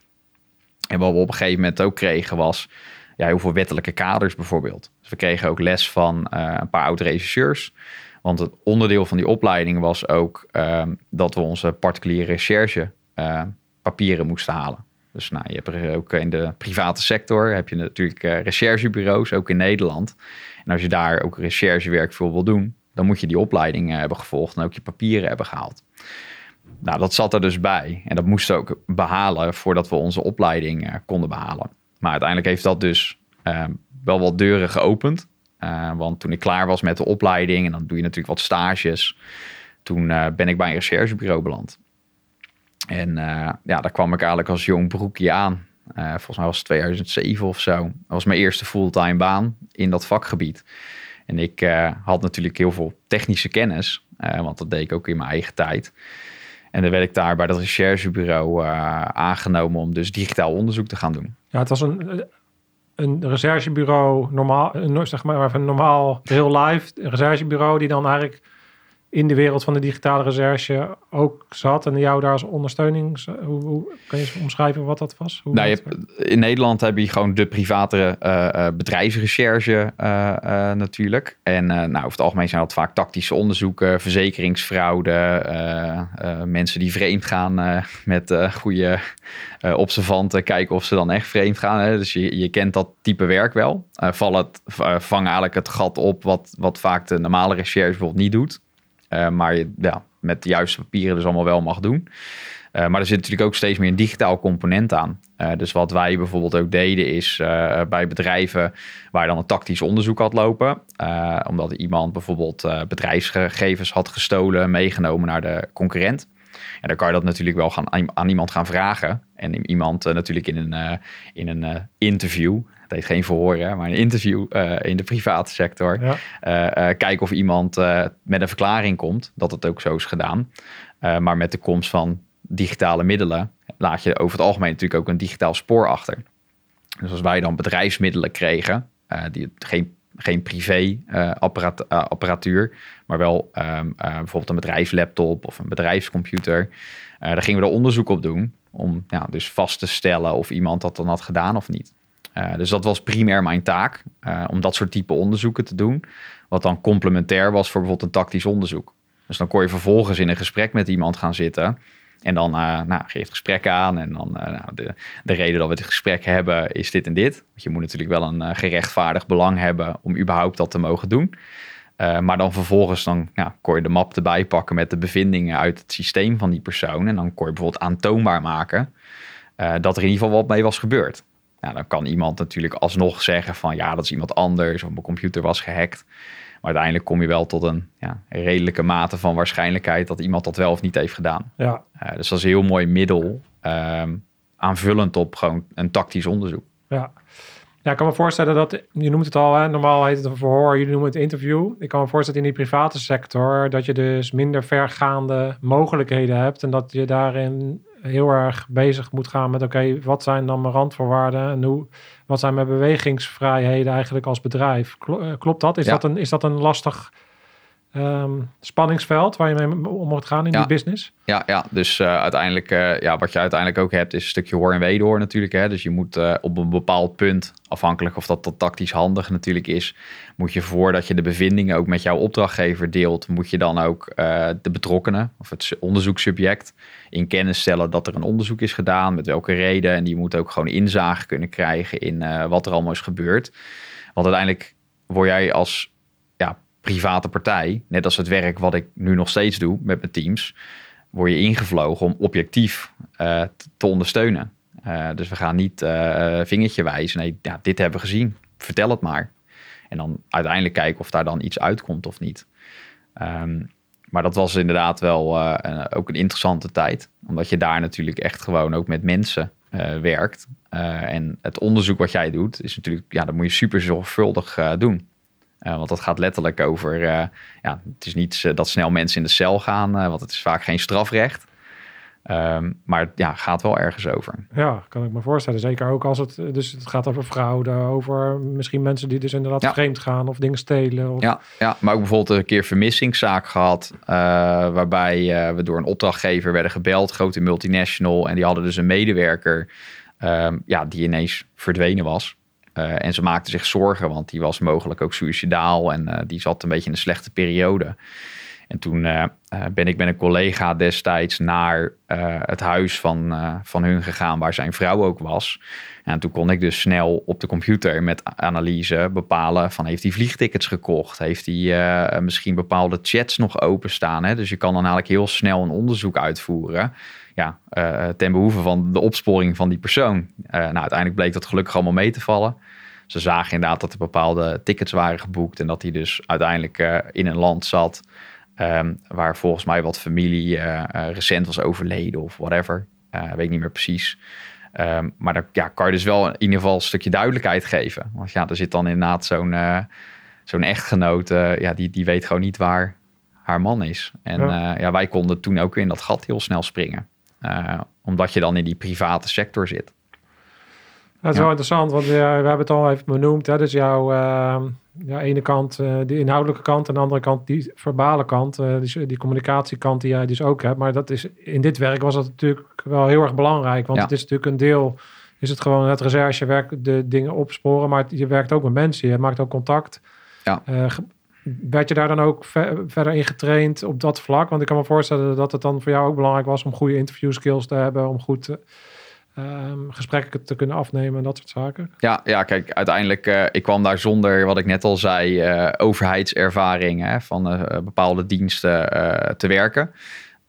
En wat we op een gegeven moment ook kregen was ja, heel veel wettelijke kaders bijvoorbeeld. Dus we kregen ook les van eh, een paar oud-regisseurs. Want het onderdeel van die opleiding was ook ehm, dat we onze particuliere recherche eh, papieren moesten halen. Dus nou, je hebt er ook in de private sector heb je natuurlijk eh, recherchebureaus, ook in Nederland. En als je daar ook recherchewerk voor wil doen, dan moet je die opleiding hebben gevolgd en ook je papieren hebben gehaald. Nou, dat zat er dus bij. En dat moesten we ook behalen voordat we onze opleiding eh, konden behalen. Maar uiteindelijk heeft dat dus eh, wel wat deuren geopend. Eh, want toen ik klaar was met de opleiding en dan doe je natuurlijk wat stages. Toen eh, ben ik bij een recherchebureau beland. En ja, daar kwam ik eigenlijk als jong broekje aan. Volgens mij was het 2007 of zo. Dat was mijn eerste fulltime baan in dat vakgebied. En ik had natuurlijk heel veel technische kennis. want dat deed ik ook in mijn eigen tijd. En dan werd ik daar bij dat recherchebureau eh, aangenomen om dus digitaal onderzoek te gaan doen. Ja, het was een, een recherchebureau, normaal, zeg maar even normaal, heel live recherchebureau die dan eigenlijk in de wereld van de digitale recherche ook zat en jou daar als ondersteuning. Hoe, hoe kan je eens omschrijven wat dat was? Hoe Nou, je hebt, in Nederland heb je gewoon de private eh, bedrijfsrecherche eh, natuurlijk. En nou, over het algemeen zijn dat vaak tactische onderzoeken, verzekeringsfraude, mensen die vreemd gaan met goede observanten, kijken of ze dan echt vreemd gaan. Hè. Dus je, je kent dat type werk wel. Eh val het, vang eigenlijk het gat op wat, wat vaak de normale recherche bijvoorbeeld niet doet. Eh, maar je ja, met de juiste papieren dus allemaal wel mag doen. Uh, maar er zit natuurlijk ook steeds meer een digitaal component aan. Uh, dus wat wij bijvoorbeeld ook deden is bij bedrijven waar je dan een tactisch onderzoek had lopen. Omdat iemand bijvoorbeeld bedrijfsgegevens had gestolen, meegenomen naar de concurrent. En dan kan je dat natuurlijk wel gaan, aan, iemand gaan vragen. En iemand natuurlijk in een, in een interview, het heet geen verhoor, hè, maar een interview uh, in de private sector. Ja. Uh, kijken of iemand met een verklaring komt, dat het ook zo is gedaan. Maar met de komst van digitale middelen laat je over het algemeen natuurlijk ook een digitaal spoor achter. Dus als wij dan bedrijfsmiddelen kregen, die geen, geen privé apparatuur, maar wel um, bijvoorbeeld een bedrijfslaptop of een bedrijfscomputer, daar gingen we er onderzoek op doen om ja, dus vast te stellen of iemand dat dan had gedaan of niet. Uh, dus dat was primair mijn taak, uh, om dat soort type onderzoeken te doen. Wat dan complementair was voor bijvoorbeeld een tactisch onderzoek. Dus dan kon je vervolgens in een gesprek met iemand gaan zitten. En dan uh, nou, geef het gesprek aan. En dan nou, de, de reden dat we het gesprek hebben is dit en dit. Want je moet natuurlijk wel een gerechtvaardigd belang hebben om überhaupt dat te mogen doen. maar dan vervolgens dan, ja, kon je de map erbij pakken met de bevindingen uit het systeem van die persoon. En dan kon je bijvoorbeeld aantoonbaar maken dat er in ieder geval wat mee was gebeurd. Nou, dan kan iemand natuurlijk alsnog zeggen van ja, dat is iemand anders of mijn computer was gehackt. Maar uiteindelijk kom je wel tot een ja, redelijke mate van waarschijnlijkheid dat iemand dat wel of niet heeft gedaan. Ja. Uh, dus dat is een heel mooi middel um, aanvullend op gewoon een tactisch onderzoek. Ja. Ja, ik kan me voorstellen dat, je noemt het al, hè, normaal heet het een verhoor, jullie noemen het interview. Ik kan me voorstellen in die private sector dat je dus minder vergaande mogelijkheden hebt en dat je daarin heel erg bezig moet gaan met, oké, okay, wat zijn dan mijn randvoorwaarden en hoe, wat zijn mijn bewegingsvrijheden eigenlijk als bedrijf? Klopt dat? Is, ja. dat, een, is dat een lastig um, spanningsveld waar je mee om moet gaan in ja. die business? Ja, ja. dus uh, uiteindelijk, uh, ja, wat je uiteindelijk ook hebt, is een stukje hoor en wederhoor natuurlijk. Hè? Dus je moet uh, op een bepaald punt, afhankelijk of dat, dat tactisch handig natuurlijk is, moet je voordat je de bevindingen ook met jouw opdrachtgever deelt, moet je dan ook de betrokkenen of het onderzoekssubject in kennis stellen dat er een onderzoek is gedaan, met welke reden. En die moet ook gewoon inzage kunnen krijgen in wat er allemaal is gebeurd. Want uiteindelijk word jij als ja, private partij, net als het werk wat ik nu nog steeds doe met mijn teams, word je ingevlogen om objectief eh, te, te ondersteunen. Eh, dus we gaan niet eh, vingertje wijzen. Nee, dit hebben we gezien. Vertel het maar. En dan uiteindelijk kijken of daar dan iets uitkomt of niet. Ehm, maar dat was inderdaad wel eh, ook een interessante tijd. Omdat je daar natuurlijk echt gewoon ook met mensen eh, werkt. Eh, en het onderzoek wat jij doet, is natuurlijk, ja, dat moet je super zorgvuldig doen. Want dat gaat letterlijk over, ja, het is niet dat snel mensen in de cel gaan, want het is vaak geen strafrecht. Ehm, maar ja, gaat wel ergens over. Ja, kan ik me voorstellen. Zeker ook als het, dus het gaat over fraude, over misschien mensen die dus inderdaad Ja. vreemd gaan of dingen stelen. Of, Ja, ja, maar ook bijvoorbeeld een keer vermissingszaak gehad. eh, waarbij eh, we door een opdrachtgever werden gebeld, grote multinational. En die hadden dus een medewerker ehm, ja, die ineens verdwenen was. Eh, en ze maakten zich zorgen, want die was mogelijk ook suicidaal. En eh, die zat een beetje in een slechte periode. En toen eh, eh, ben ik met een collega destijds naar eh, het huis van, van hun gegaan, waar zijn vrouw ook was. En toen kon ik dus snel op de computer met analyse bepalen van heeft hij vliegtickets gekocht? Heeft hij misschien bepaalde chats nog openstaan? Hè? Dus je kan dan eigenlijk heel snel een onderzoek uitvoeren. Ja, ten behoeve van de opsporing van die persoon. Nou, uiteindelijk bleek dat gelukkig allemaal mee te vallen. Ze zagen inderdaad dat er bepaalde tickets waren geboekt en dat hij dus uiteindelijk in een land zat ehm, waar volgens mij wat familie eh, eh, recent was overleden of whatever. Eh, weet niet meer precies. Ehm, maar dan ja, kan je dus wel in ieder geval een stukje duidelijkheid geven. Want ja, er zit dan inderdaad zo'n zo'n echtgenoot, ja, die, die weet gewoon niet waar haar man is. En Ja. ja. wij konden toen ook weer in dat gat heel snel springen. Omdat je dan in die private sector zit. Dat is Ja. wel interessant, want we hebben het al even benoemd. Hè? Dus jouw ja, ene kant, uh, die inhoudelijke kant, en de andere kant, die verbale kant, uh, die, die communicatiekant die jij dus ook hebt. Maar dat is, in dit werk was dat natuurlijk wel heel erg belangrijk, want Ja. het is natuurlijk een deel, is het gewoon het recherchewerk, de dingen opsporen, maar je werkt ook met mensen, je maakt ook contact. Ja. Uh, ge- werd je daar dan ook ver- verder in getraind op dat vlak? Want ik kan me voorstellen dat het dan voor jou ook belangrijk was om goede interview skills te hebben, om goed eh, ehm, gesprekken te kunnen afnemen en dat soort zaken. Ja, ja kijk, uiteindelijk, eh ik kwam daar zonder, wat ik net al zei, eh, overheidservaring hè, van eh, bepaalde diensten eh, te werken.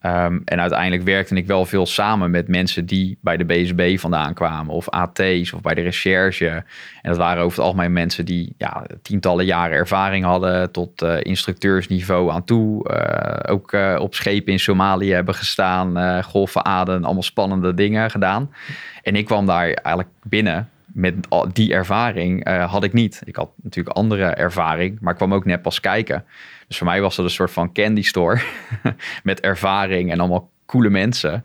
Um, en uiteindelijk werkte ik wel veel samen met mensen die bij de BSB vandaan kwamen, of AT's of bij de recherche. En dat waren over het algemeen mensen die ja, tientallen jaren ervaring hadden, tot uh, instructeursniveau aan toe. Uh, ook uh, op schepen in Somalië hebben gestaan, golven aden, allemaal spannende dingen gedaan. En ik kwam daar eigenlijk binnen met die ervaring had ik niet. Ik had natuurlijk andere ervaring, maar kwam ook net pas kijken. Dus voor mij was dat een soort van candy store met ervaring en allemaal coole mensen.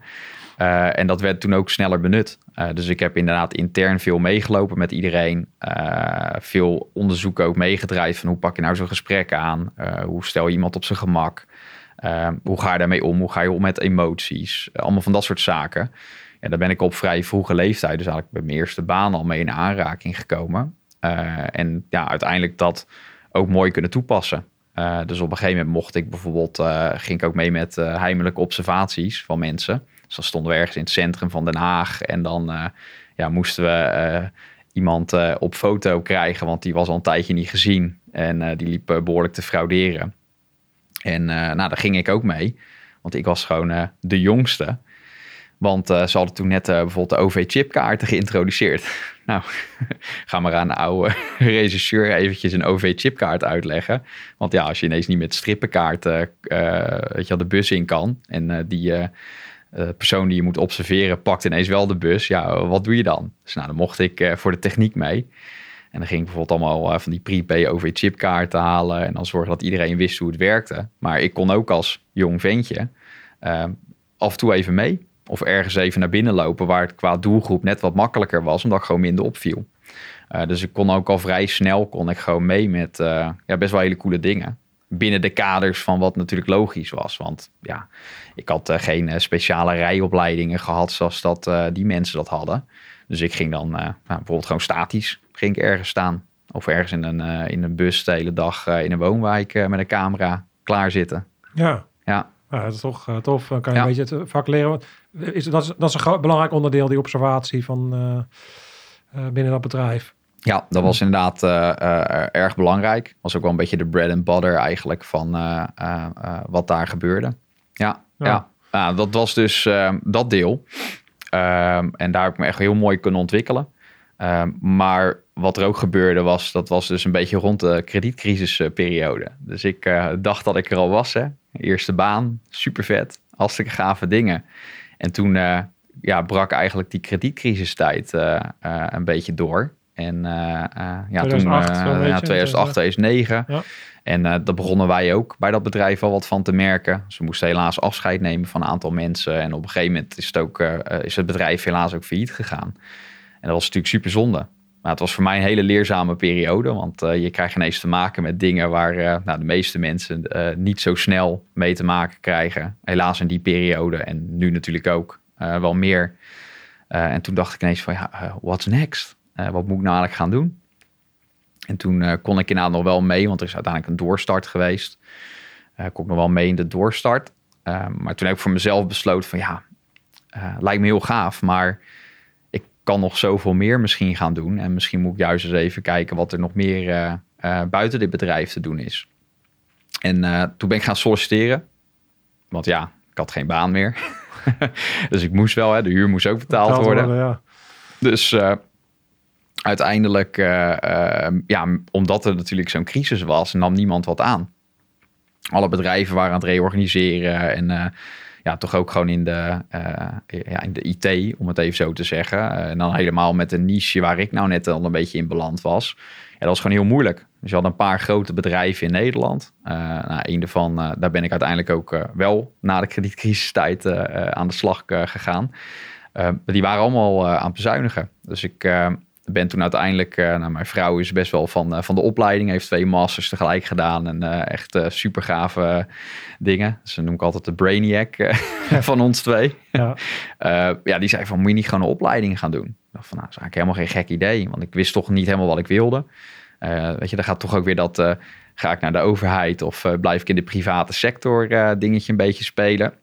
Uh, en dat werd toen ook sneller benut. Uh, dus ik heb inderdaad intern veel meegelopen met iedereen. Uh, veel onderzoek ook meegedraaid van hoe pak je nou zo'n gesprek aan? hoe stel je iemand op zijn gemak? hoe ga je daarmee om? Hoe ga je om met emoties? allemaal van dat soort zaken. Ja, daar ben ik op vrij vroege leeftijd, dus eigenlijk bij mijn eerste baan al mee in aanraking gekomen. en ja, uiteindelijk dat ook mooi kunnen toepassen. Uh, dus op een gegeven moment mocht ik bijvoorbeeld, uh, ging ik ook mee met uh, heimelijke observaties van mensen. Dus dan stonden we ergens in het centrum van Den Haag en dan ja, moesten we iemand op foto krijgen, want die was al een tijdje niet gezien en die liep behoorlijk te frauderen. En nou, daar ging ik ook mee, want ik was gewoon de jongste. Want ze hadden toen net bijvoorbeeld de OV-chipkaarten geïntroduceerd. nou, ga maar aan de oude regisseur eventjes een OV-chipkaart uitleggen. Want ja, als je ineens niet met strippenkaarten uh, weet je, de bus in kan... en die persoon die je moet observeren pakt ineens wel de bus... ja, wat doe je dan? Dus nou, dan mocht ik voor de techniek mee... En dan ging ik bijvoorbeeld allemaal van die prepay OV-chipkaarten halen... en dan zorgen dat iedereen wist hoe het werkte. Maar ik kon ook als jong ventje af en toe even mee of ergens even naar binnen lopen waar het qua doelgroep net wat makkelijker was, omdat ik gewoon minder opviel. Uh, dus ik kon ook al vrij snel kon ik gewoon mee met uh, ja, best wel hele coole dingen. Binnen de kaders van wat natuurlijk logisch was. Want ja, ik had uh, geen speciale rijopleidingen gehad zoals dat, die mensen dat hadden. Dus ik ging dan nou, bijvoorbeeld gewoon statisch ging ik ergens staan. Of ergens in een, in een bus de hele dag in een woonwijk met een camera klaar zitten. Ja. Ja. Ja, dat is toch tof. Dan kan je ja. een beetje het vak leren. Is, dat, is, dat is een groot, belangrijk onderdeel, die observatie van uh, uh, binnen dat bedrijf. Ja, dat was inderdaad erg belangrijk. Was ook wel een beetje de bread and butter eigenlijk van wat daar gebeurde. Ja, ja. ja. nou, dat was dus uh, dat deel. Ehm, en daar heb ik me echt heel mooi kunnen ontwikkelen. Ehm, maar wat er ook gebeurde was, dat was dus een beetje rond de kredietcrisisperiode. Dus ik uh, dacht dat ik er al was. Hè. Eerste baan, super vet, hartstikke gave dingen. En toen uh, ja, brak eigenlijk die kredietcrisistijd uh, een beetje door. En ja, 2008, toen, ja, 2008, 2009. Ja. En daar begonnen wij ook bij dat bedrijf al wat van te merken. Ze moesten helaas afscheid nemen van een aantal mensen. En op een gegeven moment is het, ook, is het bedrijf helaas ook failliet gegaan. En dat was natuurlijk super zonde. Maar het was voor mij een hele leerzame periode. Want uh, je krijgt ineens te maken met dingen waar nou, de meeste mensen niet zo snel mee te maken krijgen. Helaas in die periode. En nu natuurlijk ook wel meer. en toen dacht ik ineens van ja, what's next? wat moet ik nou eigenlijk gaan doen? En toen kon ik inderdaad nog wel mee, want er is uiteindelijk een doorstart geweest. Kon ik nog wel mee in de doorstart. Maar toen heb ik voor mezelf besloten van ja, lijkt me heel gaaf, maar kan nog zoveel meer misschien gaan doen. En misschien moet ik juist eens even kijken wat er nog meer buiten dit bedrijf te doen is. En toen ben ik gaan solliciteren, want ja, ik had geen baan meer. dus ik moest wel, hè, de huur moest ook betaald, betaald worden. worden ja. Dus uiteindelijk, uh, ja, omdat er natuurlijk zo'n crisis was, nam niemand wat aan. Alle bedrijven waren aan het reorganiseren en ja, toch ook gewoon in de, ja, in de IT, om het even zo te zeggen. en dan helemaal met een niche waar ik nou net al een beetje in beland was. Ja, dat was gewoon heel moeilijk. Dus je had een paar grote bedrijven in Nederland. nou, een daarvan, daar ben ik uiteindelijk ook wel na de kredietcrisistijd aan de slag gegaan. die waren allemaal aan het bezuinigen. Dus ik ben toen uiteindelijk, uh, nou, mijn vrouw is best wel van, uh, van de opleiding, heeft twee masters tegelijk gedaan en uh, echt super gave dingen. Ze noem ik altijd de brainiac van ons twee. Ja. ja, die zei van, moet je niet gewoon een opleiding gaan doen? Ik dacht van, nou, dat is eigenlijk helemaal geen gek idee, want ik wist toch niet helemaal wat ik wilde. weet je, dan gaat toch ook weer dat, ga ik naar de overheid of blijf ik in de private sector dingetje een beetje spelen.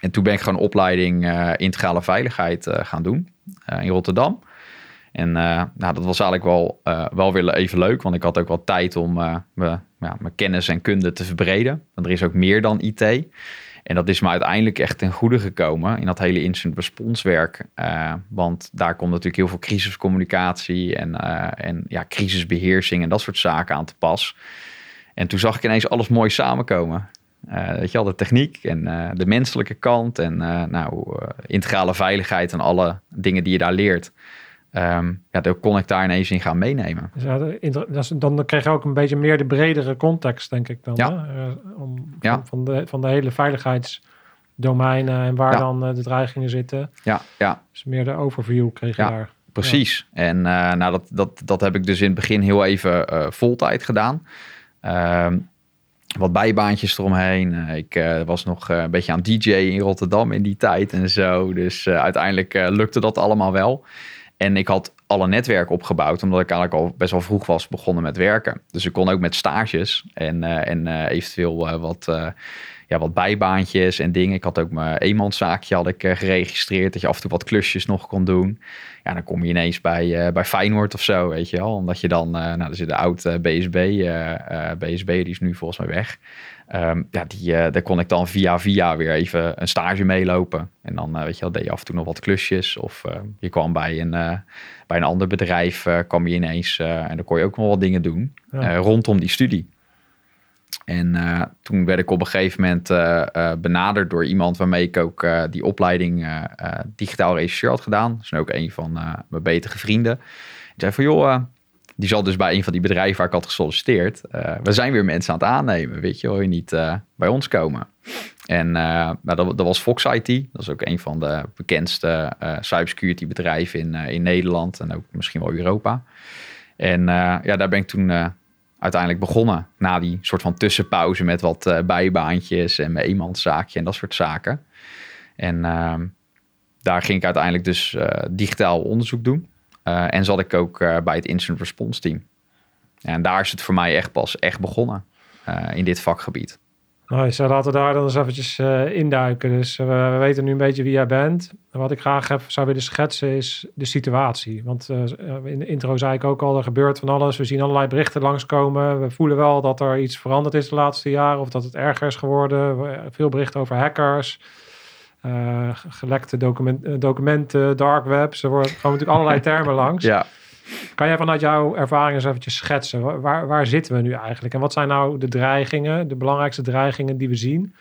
En toen ben ik gewoon opleiding integrale veiligheid gaan doen in Rotterdam. En uh, nou, dat was eigenlijk wel, uh, wel weer even leuk, want ik had ook wel tijd om uh, me, ja, mijn kennis en kunde te verbreden. Want er is ook meer dan IT. En dat is me uiteindelijk echt ten goede gekomen in dat hele incident response werk. want daar komt natuurlijk heel veel crisiscommunicatie en, en ja, crisisbeheersing en dat soort zaken aan te pas. En toen zag ik ineens alles mooi samenkomen. weet je al, de techniek en de menselijke kant en nou, integrale veiligheid en alle dingen die je daar leert. Um, ja, dan kon ik daar ineens in gaan meenemen. Dus ja, dan krijg je ook een beetje meer de bredere context, denk ik dan. Ja. Hè? Eh, om, ja. van, de, van de hele veiligheidsdomeinen en waar dan uh, de dreigingen zitten. Ja, ja. Dus meer de overview kreeg je daar. Precies. En uh, nou, dat, dat, dat heb ik dus in het begin heel even uh, voltijd gedaan. Um, wat bijbaantjes eromheen. ik was nog een beetje aan DJ in Rotterdam in die tijd en zo. Dus uiteindelijk lukte dat allemaal wel. En ik had alle netwerk opgebouwd, omdat ik eigenlijk al best wel vroeg was begonnen met werken. Dus ik kon ook met stages en, uh, en uh, eventueel uh, wat, ja, wat bijbaantjes en dingen. Ik had ook mijn eenmanszaakje had ik geregistreerd, dat je af en toe wat klusjes nog kon doen. Ja, dan kom je ineens bij, bij Feyenoord of zo, weet je wel. Omdat je dan, nou, er zit de oud BSB, BSB, die is nu volgens mij weg. Um, ja, die, uh, daar kon ik dan via via weer even een stage meelopen. En dan uh, weet je wel, deed je af en toe nog wat klusjes. Of uh, je kwam bij een, bij een ander bedrijf, kwam je ineens en dan kon je ook nog wat dingen doen rondom die studie. En toen werd ik op een gegeven moment benaderd door iemand waarmee ik ook die opleiding digitaal regisseur had gedaan. Dat is ook een van mijn betere vrienden. Die zei van joh, die zal dus bij een van die bedrijven waar ik had gesolliciteerd. We zijn weer mensen aan het aannemen, weet je, wil je niet bij ons komen? En nou, dat, dat, was Fox IT. Dat is ook een van de bekendste cybersecurity bedrijven in, in Nederland en ook misschien wel Europa. En ja, daar ben ik toen uiteindelijk begonnen. Na die soort van tussenpauze met wat bijbaantjes en mijn eenmanszaakje en dat soort zaken. En ehm, daar ging ik uiteindelijk dus digitaal onderzoek doen. Uh, en zat ik ook bij het incident response team. En daar is het voor mij echt pas echt begonnen in dit vakgebied. Nice, laten we daar dan eens eventjes uh, induiken. Dus uh, we weten nu een beetje wie jij bent. Wat ik graag heb, zou willen schetsen is de situatie. Want uh, in de intro zei ik ook al, er gebeurt van alles. We zien allerlei berichten langskomen. We voelen wel dat er iets veranderd is de laatste jaren. Of dat het erger is geworden. Veel berichten over hackers. gelekte document, documenten, dark webs. Er worden gewoon natuurlijk allerlei termen langs. Ja. Kan jij vanuit jouw ervaring eens eventjes schetsen? Waar, waar zitten we nu eigenlijk? En wat zijn nou de dreigingen, de belangrijkste dreigingen die we zien?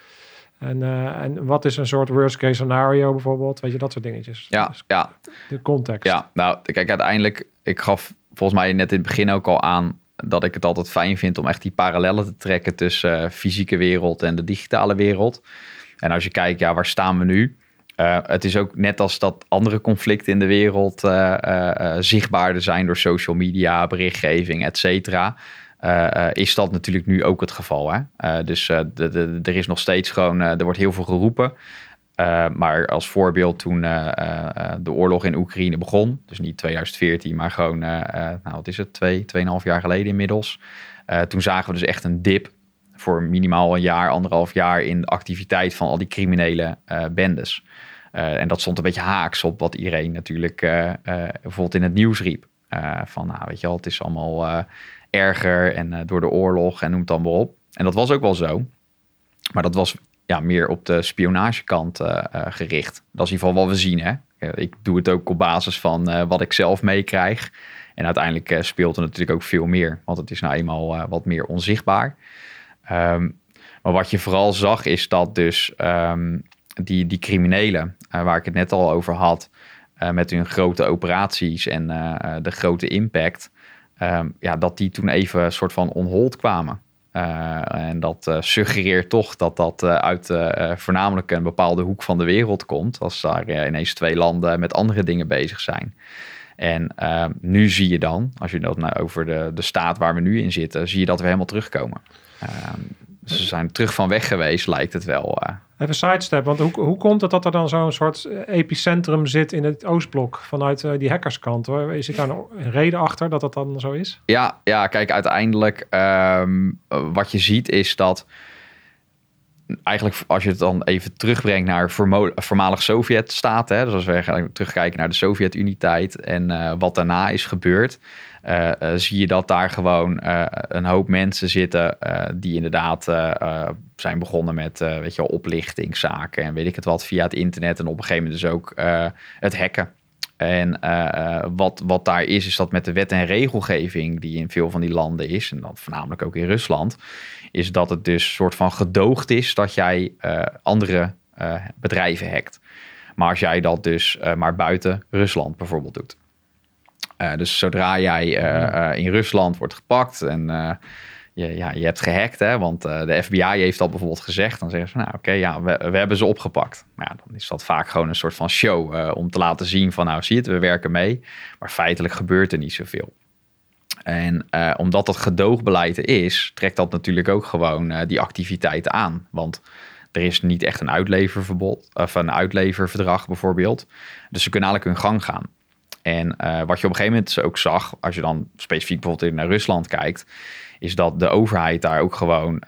En, uh, en wat is een soort worst case scenario bijvoorbeeld? Weet je, dat soort dingetjes. Ja, dus ja. De context. Ja, nou, kijk, uiteindelijk, ik gaf volgens mij net in het begin ook al aan dat ik het altijd fijn vind om echt die parallellen te trekken tussen uh, fysieke wereld en de digitale wereld. En als je kijkt, ja, waar staan we nu? Uh, het is ook net als dat andere conflicten in de wereld uh, zichtbaarder zijn door social media, berichtgeving, et cetera. is dat natuurlijk nu ook het geval. Hè? dus de, de, er is nog steeds gewoon, er wordt heel veel geroepen. maar als voorbeeld toen de oorlog in Oekraïne begon, dus niet 2014, maar gewoon, nou wat is het, twee, tweeënhalf jaar geleden inmiddels. toen zagen we dus echt een dip voor minimaal een jaar, anderhalf jaar in de activiteit van al die criminele bendes. Uh, en dat stond een beetje haaks op wat iedereen natuurlijk uh, uh, bijvoorbeeld in het nieuws riep. van, nou, weet je wel, het is allemaal erger en door de oorlog en noem het dan maar op. En dat was ook wel zo. Maar dat was ja, meer op de spionagekant gericht. Dat is in ieder geval wat we zien. Hè? ik doe het ook op basis van wat ik zelf meekrijg. En uiteindelijk speelt er natuurlijk ook veel meer. Want het is nou eenmaal wat meer onzichtbaar. Um, maar wat je vooral zag is dat dus um, die, die criminelen, uh, waar ik het net al over had, uh, met hun grote operaties en uh, de grote impact, um, ja, dat die toen even een soort van onhold kwamen. en dat suggereert toch dat dat uit voornamelijk een bepaalde hoek van de wereld komt, als daar ineens twee landen met andere dingen bezig zijn. En ehm, nu zie je dan, als je dat nou over de, de staat waar we nu in zitten, zie je dat we helemaal terugkomen. Ehm, ze zijn terug van weg geweest, lijkt het wel. Even sidestep, want hoe, hoe komt het dat er dan zo'n soort epicentrum zit in het Oostblok vanuit uh, die hackerskant? Hoor? Is daar een reden achter dat dat dan zo is? Ja, ja kijk, uiteindelijk um, wat je ziet is dat eigenlijk als je het dan even terugbrengt naar voormalig Sovjet-staten, dus als we terugkijken naar de Sovjet-uniteit en uh, wat daarna is gebeurd, uh, uh, zie je dat daar gewoon een hoop mensen zitten die inderdaad zijn begonnen met weet je, oplichtingszaken en weet ik het wat via het internet en op een gegeven moment dus ook het hacken. En wat, wat daar is, is dat met de wet en regelgeving die in veel van die landen is, en dan voornamelijk ook in Rusland, is dat het dus soort van gedoogd is dat jij andere bedrijven hackt. Maar als jij dat dus maar buiten Rusland bijvoorbeeld doet. Dus zodra jij in Rusland wordt gepakt en je, ja, je hebt gehackt, hè, want de FBI heeft dat bijvoorbeeld gezegd, dan zeggen ze, nou oké, ja, we, we, hebben ze opgepakt. Nou, ja, dan is dat vaak gewoon een soort van show om te laten zien van, nou zie je het, we werken mee. Maar feitelijk gebeurt er niet zoveel. En omdat dat gedoogbeleid is, trekt dat natuurlijk ook gewoon die activiteiten aan. Want er is niet echt een uitleververbod of een uitleververdrag bijvoorbeeld. Dus ze kunnen eigenlijk hun gang gaan. En uh, wat je op een gegeven moment dus ook zag, als je dan specifiek bijvoorbeeld naar Rusland kijkt, is dat de overheid daar ook gewoon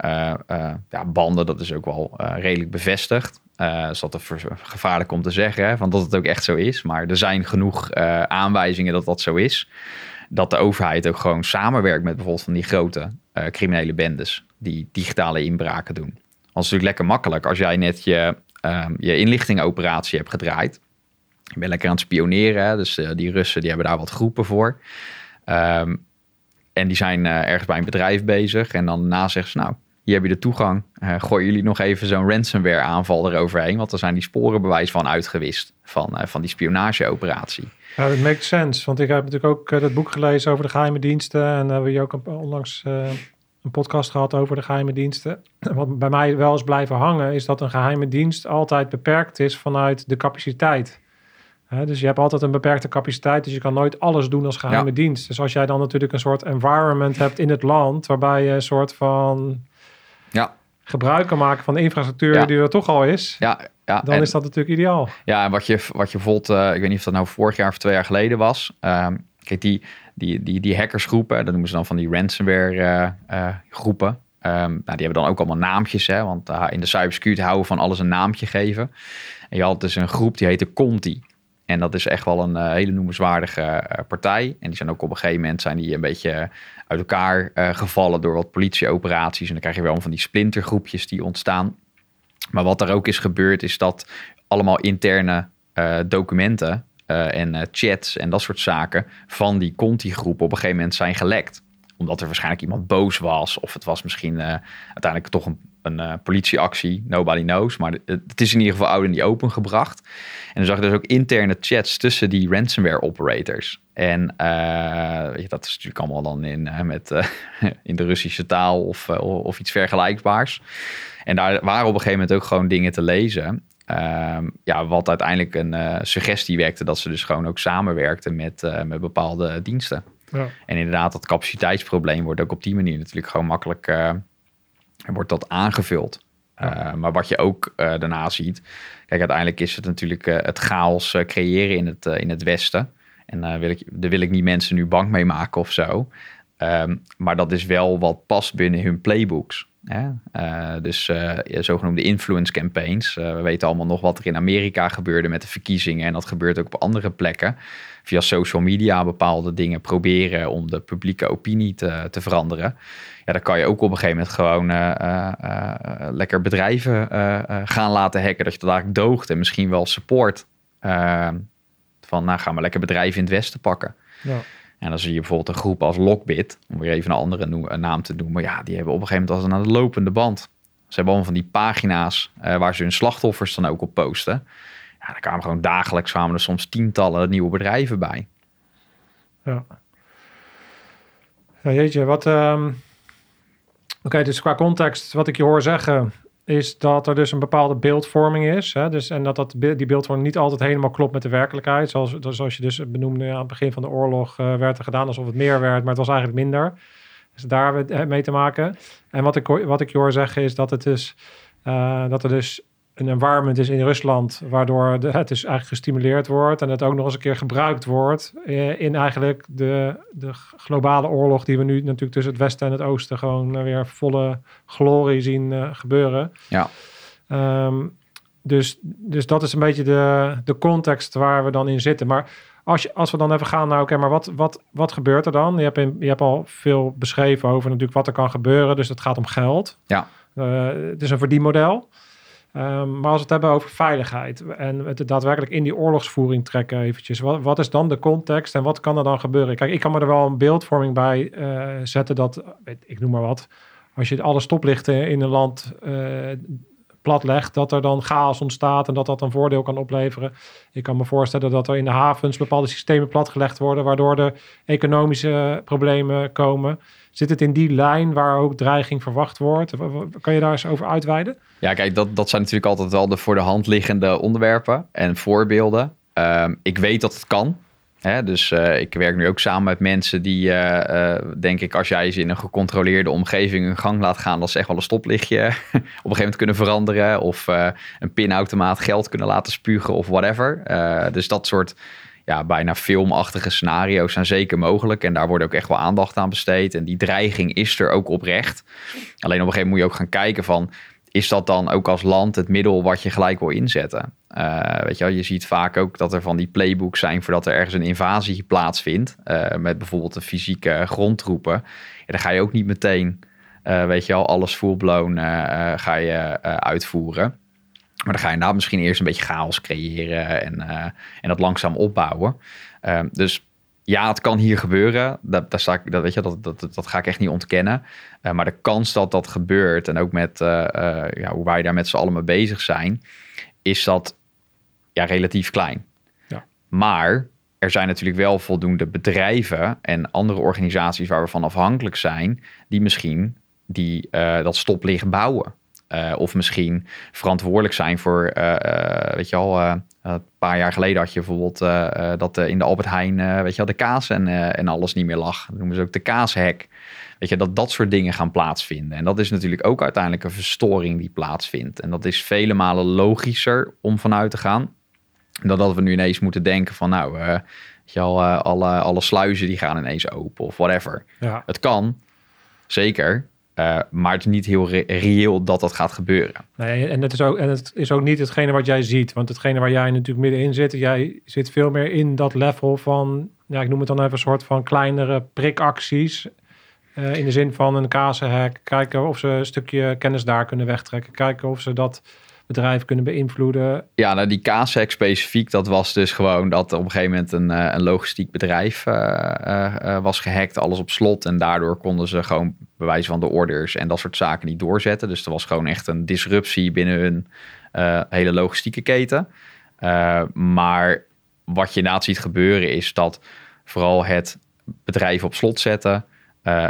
ja, banden, dat is ook wel redelijk bevestigd. Uh, is dat gevaarlijk om te zeggen, hè, van dat het ook echt zo is. Maar er zijn genoeg aanwijzingen dat dat zo is dat de overheid ook gewoon samenwerkt met bijvoorbeeld van die grote uh, criminele bendes die digitale inbraken doen. Het is natuurlijk lekker makkelijk als jij net je, um, je inlichtingoperatie hebt gedraaid. Je bent lekker aan het spioneren, hè? dus uh, die Russen die hebben daar wat groepen voor. Um, en die zijn uh, ergens bij een bedrijf bezig en dan daarna zeggen ze nou, hier heb je de toegang. Uh, gooi jullie nog even zo'n ransomware aanval eroverheen. Want dan zijn die sporenbewijs van uitgewist van, van die spionageoperatie. Ja, dat makes sense. Want ik heb natuurlijk ook dat boek gelezen over de geheime diensten. En hebben we ook een, onlangs een podcast gehad over de geheime diensten. Wat bij mij wel eens blijven hangen, is dat een geheime dienst altijd beperkt is vanuit de capaciteit. Dus je hebt altijd een beperkte capaciteit, dus je kan nooit alles doen als geheime dienst. Dus als jij dan natuurlijk een soort environment hebt in het land, waarbij je een soort van ja. gebruik kan maken van de infrastructuur die er toch al is, ja, ja. dan is dat natuurlijk ideaal. Ja, en wat je, wat je bijvoorbeeld, uh, ik weet niet of dat nou vorig jaar of twee jaar geleden was. Um, kijk, die, die, die, die hackersgroepen, dat noemen ze dan van die ransomware uh, uh, groepen. Ehm, nou, die hebben dan ook allemaal naampjes, hè, want in de cybersecurity houden we van alles een naampje geven. En je had dus een groep die heette Conti. En dat is echt wel een uh, hele noemenswaardige uh, partij. En die zijn ook op een gegeven moment zijn die een beetje uit elkaar gevallen door wat politieoperaties. En dan krijg je wel van die splintergroepjes die ontstaan. Maar wat er ook is gebeurd, is dat allemaal interne documenten en chats en dat soort zaken van die Conti-groep op een gegeven moment zijn gelekt omdat er waarschijnlijk iemand boos was. Of het was misschien uiteindelijk toch een, een uh, politieactie. Nobody knows. Maar het is in ieder geval oud en die open gebracht. En dan zag je dus ook interne chats tussen die ransomware operators. En uh, dat is natuurlijk allemaal dan in, met, in de Russische taal of, of iets vergelijkbaars. En daar waren op een gegeven moment ook gewoon dingen te lezen. Um, ja, wat uiteindelijk een suggestie werkte dat ze dus gewoon ook samenwerkten met, met bepaalde diensten. Ja. En inderdaad, dat capaciteitsprobleem wordt ook op die manier natuurlijk gewoon makkelijk wordt dat aangevuld. Uh, maar wat je ook uh, daarna ziet, kijk, uiteindelijk is het natuurlijk het chaos creëren in het, in het Westen. En daar wil, ik, daar wil ik niet mensen nu bang mee maken of zo. Um, maar dat is wel wat past binnen hun playbooks. Uh, dus uh, zogenoemde influence campaigns. Uh, we weten allemaal nog wat er in Amerika gebeurde met de verkiezingen. En dat gebeurt ook op andere plekken. Via social media bepaalde dingen proberen om de publieke opinie te, te veranderen. Ja, dan kan je ook op een gegeven moment gewoon lekker bedrijven gaan laten hacken. Dat je dat eigenlijk doogt en misschien wel support. van nou gaan we lekker bedrijven in het Westen pakken. Ja. En dan zie je bijvoorbeeld een groep als Lockbit, om weer even een andere naam te noemen. Ja, die hebben op een gegeven moment als een de lopende band. Ze hebben allemaal van die pagina's uh, waar ze hun slachtoffers dan ook op posten. Ja, daar kwamen gewoon dagelijks kwamen er soms tientallen nieuwe bedrijven bij. Ja. Ja, jeetje, wat... Um... Oké, dus qua context, wat ik je hoor zeggen is dat er dus een bepaalde beeldvorming is. Hè? Dus, en dat, dat die beeldvorming niet altijd helemaal klopt met de werkelijkheid. Zoals, zoals je dus benoemde aan het begin van de oorlog uh, werd er gedaan alsof het meer werd, maar het was eigenlijk minder. Dus daar hebben we mee te maken. En wat ik, wat ik je hoor zeggen is dat, het dus, uh, dat er dus een environment is in Rusland waardoor de, het dus eigenlijk gestimuleerd wordt en het ook nog eens een keer gebruikt wordt eh, in eigenlijk de, de globale oorlog die we nu natuurlijk tussen het Westen en het Oosten gewoon weer volle glorie zien uh, gebeuren. Ja. Um, dus, dus dat is een beetje de, de context waar we dan in zitten. Maar als, je, als we dan even gaan naar, oké, maar wat, wat, wat gebeurt er dan? Je hebt, in, je hebt al veel beschreven over natuurlijk wat er kan gebeuren. Dus het gaat om geld. Ja. Uh, het is een verdienmodel. Um, maar als we het hebben over veiligheid en het daadwerkelijk in die oorlogsvoering trekken eventjes. Wat, wat, is dan de context en wat kan er dan gebeuren? Kijk, ik kan me er wel een beeldvorming bij uh, zetten dat, ik noem maar wat, als je alle stoplichten in een land uh, platlegt, dat er dan chaos ontstaat en dat dat een voordeel kan opleveren. Ik kan me voorstellen dat er in de havens bepaalde systemen platgelegd worden, waardoor er economische problemen komen. Zit het in die lijn waar ook dreiging verwacht wordt? Kan je daar eens over uitweiden? Ja, kijk, dat, dat zijn natuurlijk altijd wel de voor de hand liggende onderwerpen en voorbeelden. Um, ik weet dat het kan. Hè? Dus uh, ik werk nu ook samen met mensen die, uh, uh, denk ik, als jij ze in een gecontroleerde omgeving hun gang laat gaan, dat ze echt wel een stoplichtje op een gegeven moment kunnen veranderen. Of een pinautomaat geld kunnen laten spugen of whatever. dus dat soort ja, bijna filmachtige scenario's zijn zeker mogelijk. En daar wordt ook echt wel aandacht aan besteed. En die dreiging is er ook oprecht. Alleen op een gegeven moment moet je ook gaan kijken van... is dat dan ook als land het middel wat je gelijk wil inzetten? Uh, weet je wel, je ziet vaak ook dat er van die playbooks zijn... voordat er ergens een invasie plaatsvindt. Uh, met bijvoorbeeld de fysieke grondtroepen. Ja, dan ga je ook niet meteen... Uh, weet je wel, alles full-blown ga je uitvoeren. Maar dan ga je inderdaad misschien eerst een beetje chaos creëren en, uh, en dat langzaam opbouwen. Uh, dus ja, het kan hier gebeuren. Dat, daar sta ik, dat, weet je, dat, dat, dat ga ik echt niet ontkennen. Uh, maar de kans dat dat gebeurt en ook met uh, ja, hoe wij daar met z'n allen mee bezig zijn, is dat ja, relatief klein. Ja. Maar er zijn natuurlijk wel voldoende bedrijven en andere organisaties waar we van afhankelijk zijn, die misschien die, dat stoplicht bouwen. Uh, of misschien verantwoordelijk zijn voor, uh, uh, weet je al, een paar jaar geleden had je bijvoorbeeld dat in de Albert Heijn, weet je al, de kaas en, en alles niet meer lag. Dat noemen ze ook de kaashek. Weet je, dat dat soort dingen gaan plaatsvinden. En dat is natuurlijk ook uiteindelijk een verstoring die plaatsvindt. En dat is vele malen logischer om vanuit te gaan. Dan dat we nu ineens moeten denken van, nou, weet je al, alle, alle sluizen die gaan ineens open of whatever. Ja. Het kan, zeker. Uh, maar het is niet heel re reëel dat dat gaat gebeuren. Nee, en het, is ook, en het is ook niet hetgene wat jij ziet. Want hetgene waar jij natuurlijk middenin zit, jij zit veel meer in dat level van, ja, ik noem het dan even een soort van kleinere prikacties. Uh, in de zin van een kazenhek. Kijken of ze een stukje kennis daar kunnen wegtrekken. Kijken of ze dat bedrijf kunnen beïnvloeden. Ja, nou die kaashek specifiek, dat was dus gewoon dat op een gegeven moment een, eh, een logistiek bedrijf uh, was gehackt, alles op slot. En daardoor konden ze gewoon bewijzen van de orders en dat soort zaken niet doorzetten. Dus er was gewoon echt een disruptie binnen hun hele logistieke keten. maar wat je inderdaad ziet gebeuren is dat vooral het bedrijf op slot zetten. Uh,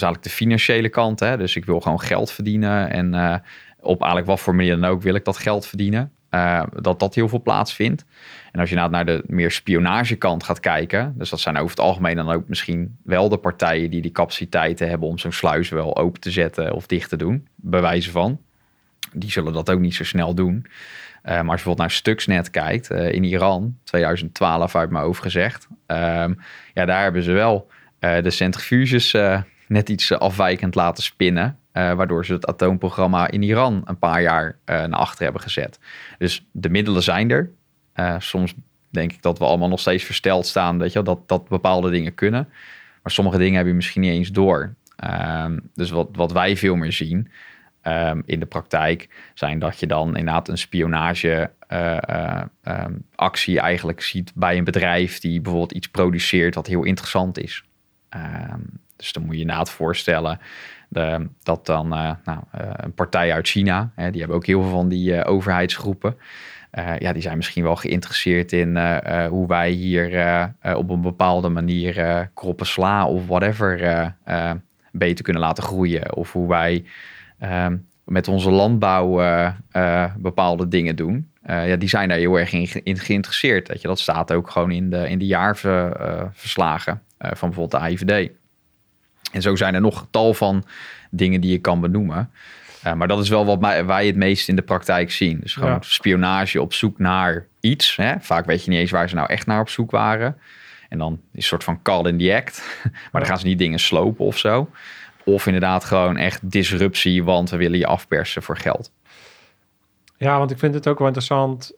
uh, de financiële kant. Hè? Dus ik wil gewoon geld verdienen. En op eigenlijk wat voor manier dan ook wil ik dat geld verdienen. Uh, dat dat heel veel plaatsvindt. En als je naar de meer spionagekant gaat kijken, dus dat zijn over het algemeen dan ook misschien wel de partijen die die capaciteiten hebben om zo'n sluis wel open te zetten of dicht te doen, bewijzen van. Die zullen dat ook niet zo snel doen. Uh, maar als je bijvoorbeeld naar Stuxnet kijkt uh, in Iran, 2012 uit mijn hoofd gezegd, ehm, ja, daar hebben ze wel de centrifuges net iets afwijkend laten spinnen. Uh, waardoor ze het atoomprogramma in Iran een paar jaar uh, naar achter hebben gezet. Dus de middelen zijn er. Uh, soms denk ik dat we allemaal nog steeds versteld staan, weet je, dat, dat bepaalde dingen kunnen. Maar sommige dingen heb je misschien niet eens door. Um, dus wat, wat wij veel meer zien um, in de praktijk, zijn dat je dan inderdaad een spionage um, actie eigenlijk ziet bij een bedrijf die bijvoorbeeld iets produceert wat heel interessant is. dus dan moet je je inderdaad voorstellen de, dat dan uh, nou, uh, een partij uit China, hè, die hebben ook heel veel van die overheidsgroepen. ja, die zijn misschien wel geïnteresseerd in hoe wij hier op een bepaalde manier kroppen sla of whatever beter kunnen laten groeien. Of hoe wij ehm, met onze landbouw bepaalde dingen doen. ja, die zijn daar heel erg in, in geïnteresseerd. Dat, je, dat staat ook gewoon in de, in de jaarverslagen van bijvoorbeeld de AIVD. En zo zijn er nog tal van dingen die je kan benoemen. Uh, maar dat is wel wat wij het meest in de praktijk zien. Dus gewoon spionage op zoek naar iets. Hè? Vaak weet je niet eens waar ze nou echt naar op zoek waren. En dan is een soort van call in the act. maar dan gaan ze niet dingen slopen of zo. Of inderdaad gewoon echt disruptie, want we willen je afpersen voor geld. Ja, want ik vind het ook wel interessant.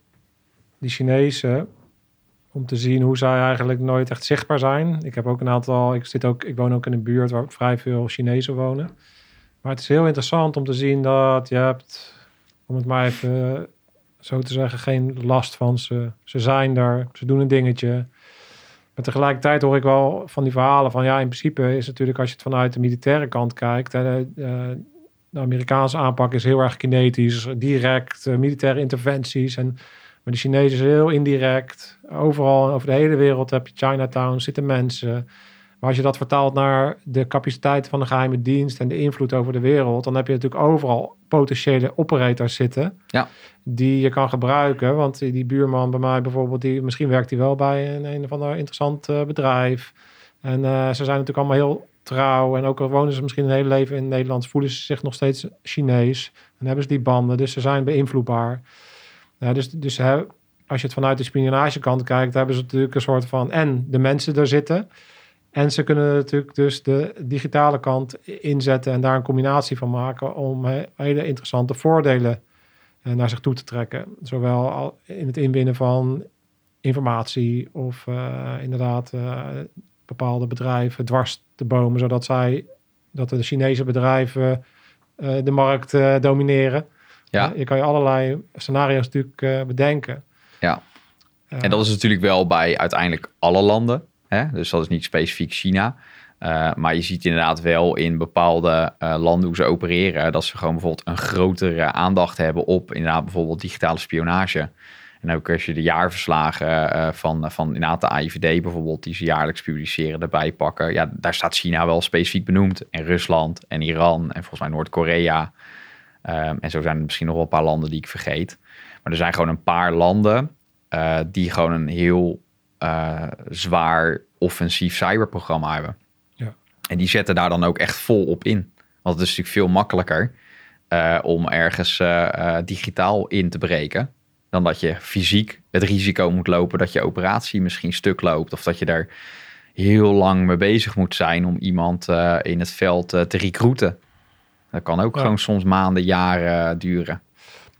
Die Chinezen, om te zien hoe zij eigenlijk nooit echt zichtbaar zijn. Ik heb ook een aantal, ik, zit ook, ik woon ook in een buurt waar vrij veel Chinezen wonen. Maar het is heel interessant om te zien dat je hebt, om het maar even zo te zeggen, geen last van ze. Ze zijn er, ze doen een dingetje. Maar tegelijkertijd hoor ik wel van die verhalen van ja, in principe is natuurlijk als je het vanuit de militaire kant kijkt. de, de Amerikaanse aanpak is heel erg kinetisch, direct, uh, militaire interventies. En maar de Chinezen zijn heel indirect. Overal over de hele wereld heb je Chinatown, zitten mensen. Maar als je dat vertaalt naar de capaciteit van de geheime dienst en de invloed over de wereld, dan heb je natuurlijk overal potentiële operators zitten. Ja. Die je kan gebruiken. Want die, buurman bij mij bijvoorbeeld, die, misschien werkt hij wel bij een, een of ander interessant uh, bedrijf. En uh, ze zijn natuurlijk allemaal heel trouw. En ook al wonen ze misschien een hele leven in Nederland, voelen ze zich nog steeds Chinees. En hebben ze die banden, dus ze zijn beïnvloedbaar. Ja, dus dus als je het vanuit de spionagekant kijkt, hebben ze natuurlijk een soort van en de mensen er zitten. En ze kunnen natuurlijk dus de digitale kant inzetten en daar een combinatie van maken om hele interessante voordelen eh, naar zich toe te trekken. Zowel in het inwinnen van informatie of uh, inderdaad uh, bepaalde bedrijven dwars te bomen, zodat zij, dat de Chinese bedrijven de markt domineren. Ja. Je kan je allerlei scenario's natuurlijk uh, bedenken. Ja. Uh, en dat is natuurlijk wel bij uiteindelijk alle landen. Hè? Dus dat is niet specifiek China. Uh, maar je ziet inderdaad wel in bepaalde landen hoe ze opereren, dat ze gewoon bijvoorbeeld een grotere aandacht hebben op inderdaad bijvoorbeeld digitale spionage. En ook als je de jaarverslagen van, van inderdaad de AIVD bijvoorbeeld, die ze jaarlijks publiceren, erbij pakken. Ja, daar staat China wel specifiek benoemd. En Rusland en Iran en volgens mij Noord-Korea. Um, en zo zijn er misschien nog wel een paar landen die ik vergeet. Maar er zijn gewoon een paar landen uh, die gewoon een heel uh, zwaar offensief cyberprogramma hebben. Ja. En die zetten daar dan ook echt vol op in. Want het is natuurlijk veel makkelijker uh, om ergens digitaal in te breken. Dan dat je fysiek het risico moet lopen dat je operatie misschien stuk loopt. Of dat je daar heel lang mee bezig moet zijn om iemand in het veld te recruiten. Dat kan ook Ja. gewoon soms maanden, jaren eh, duren.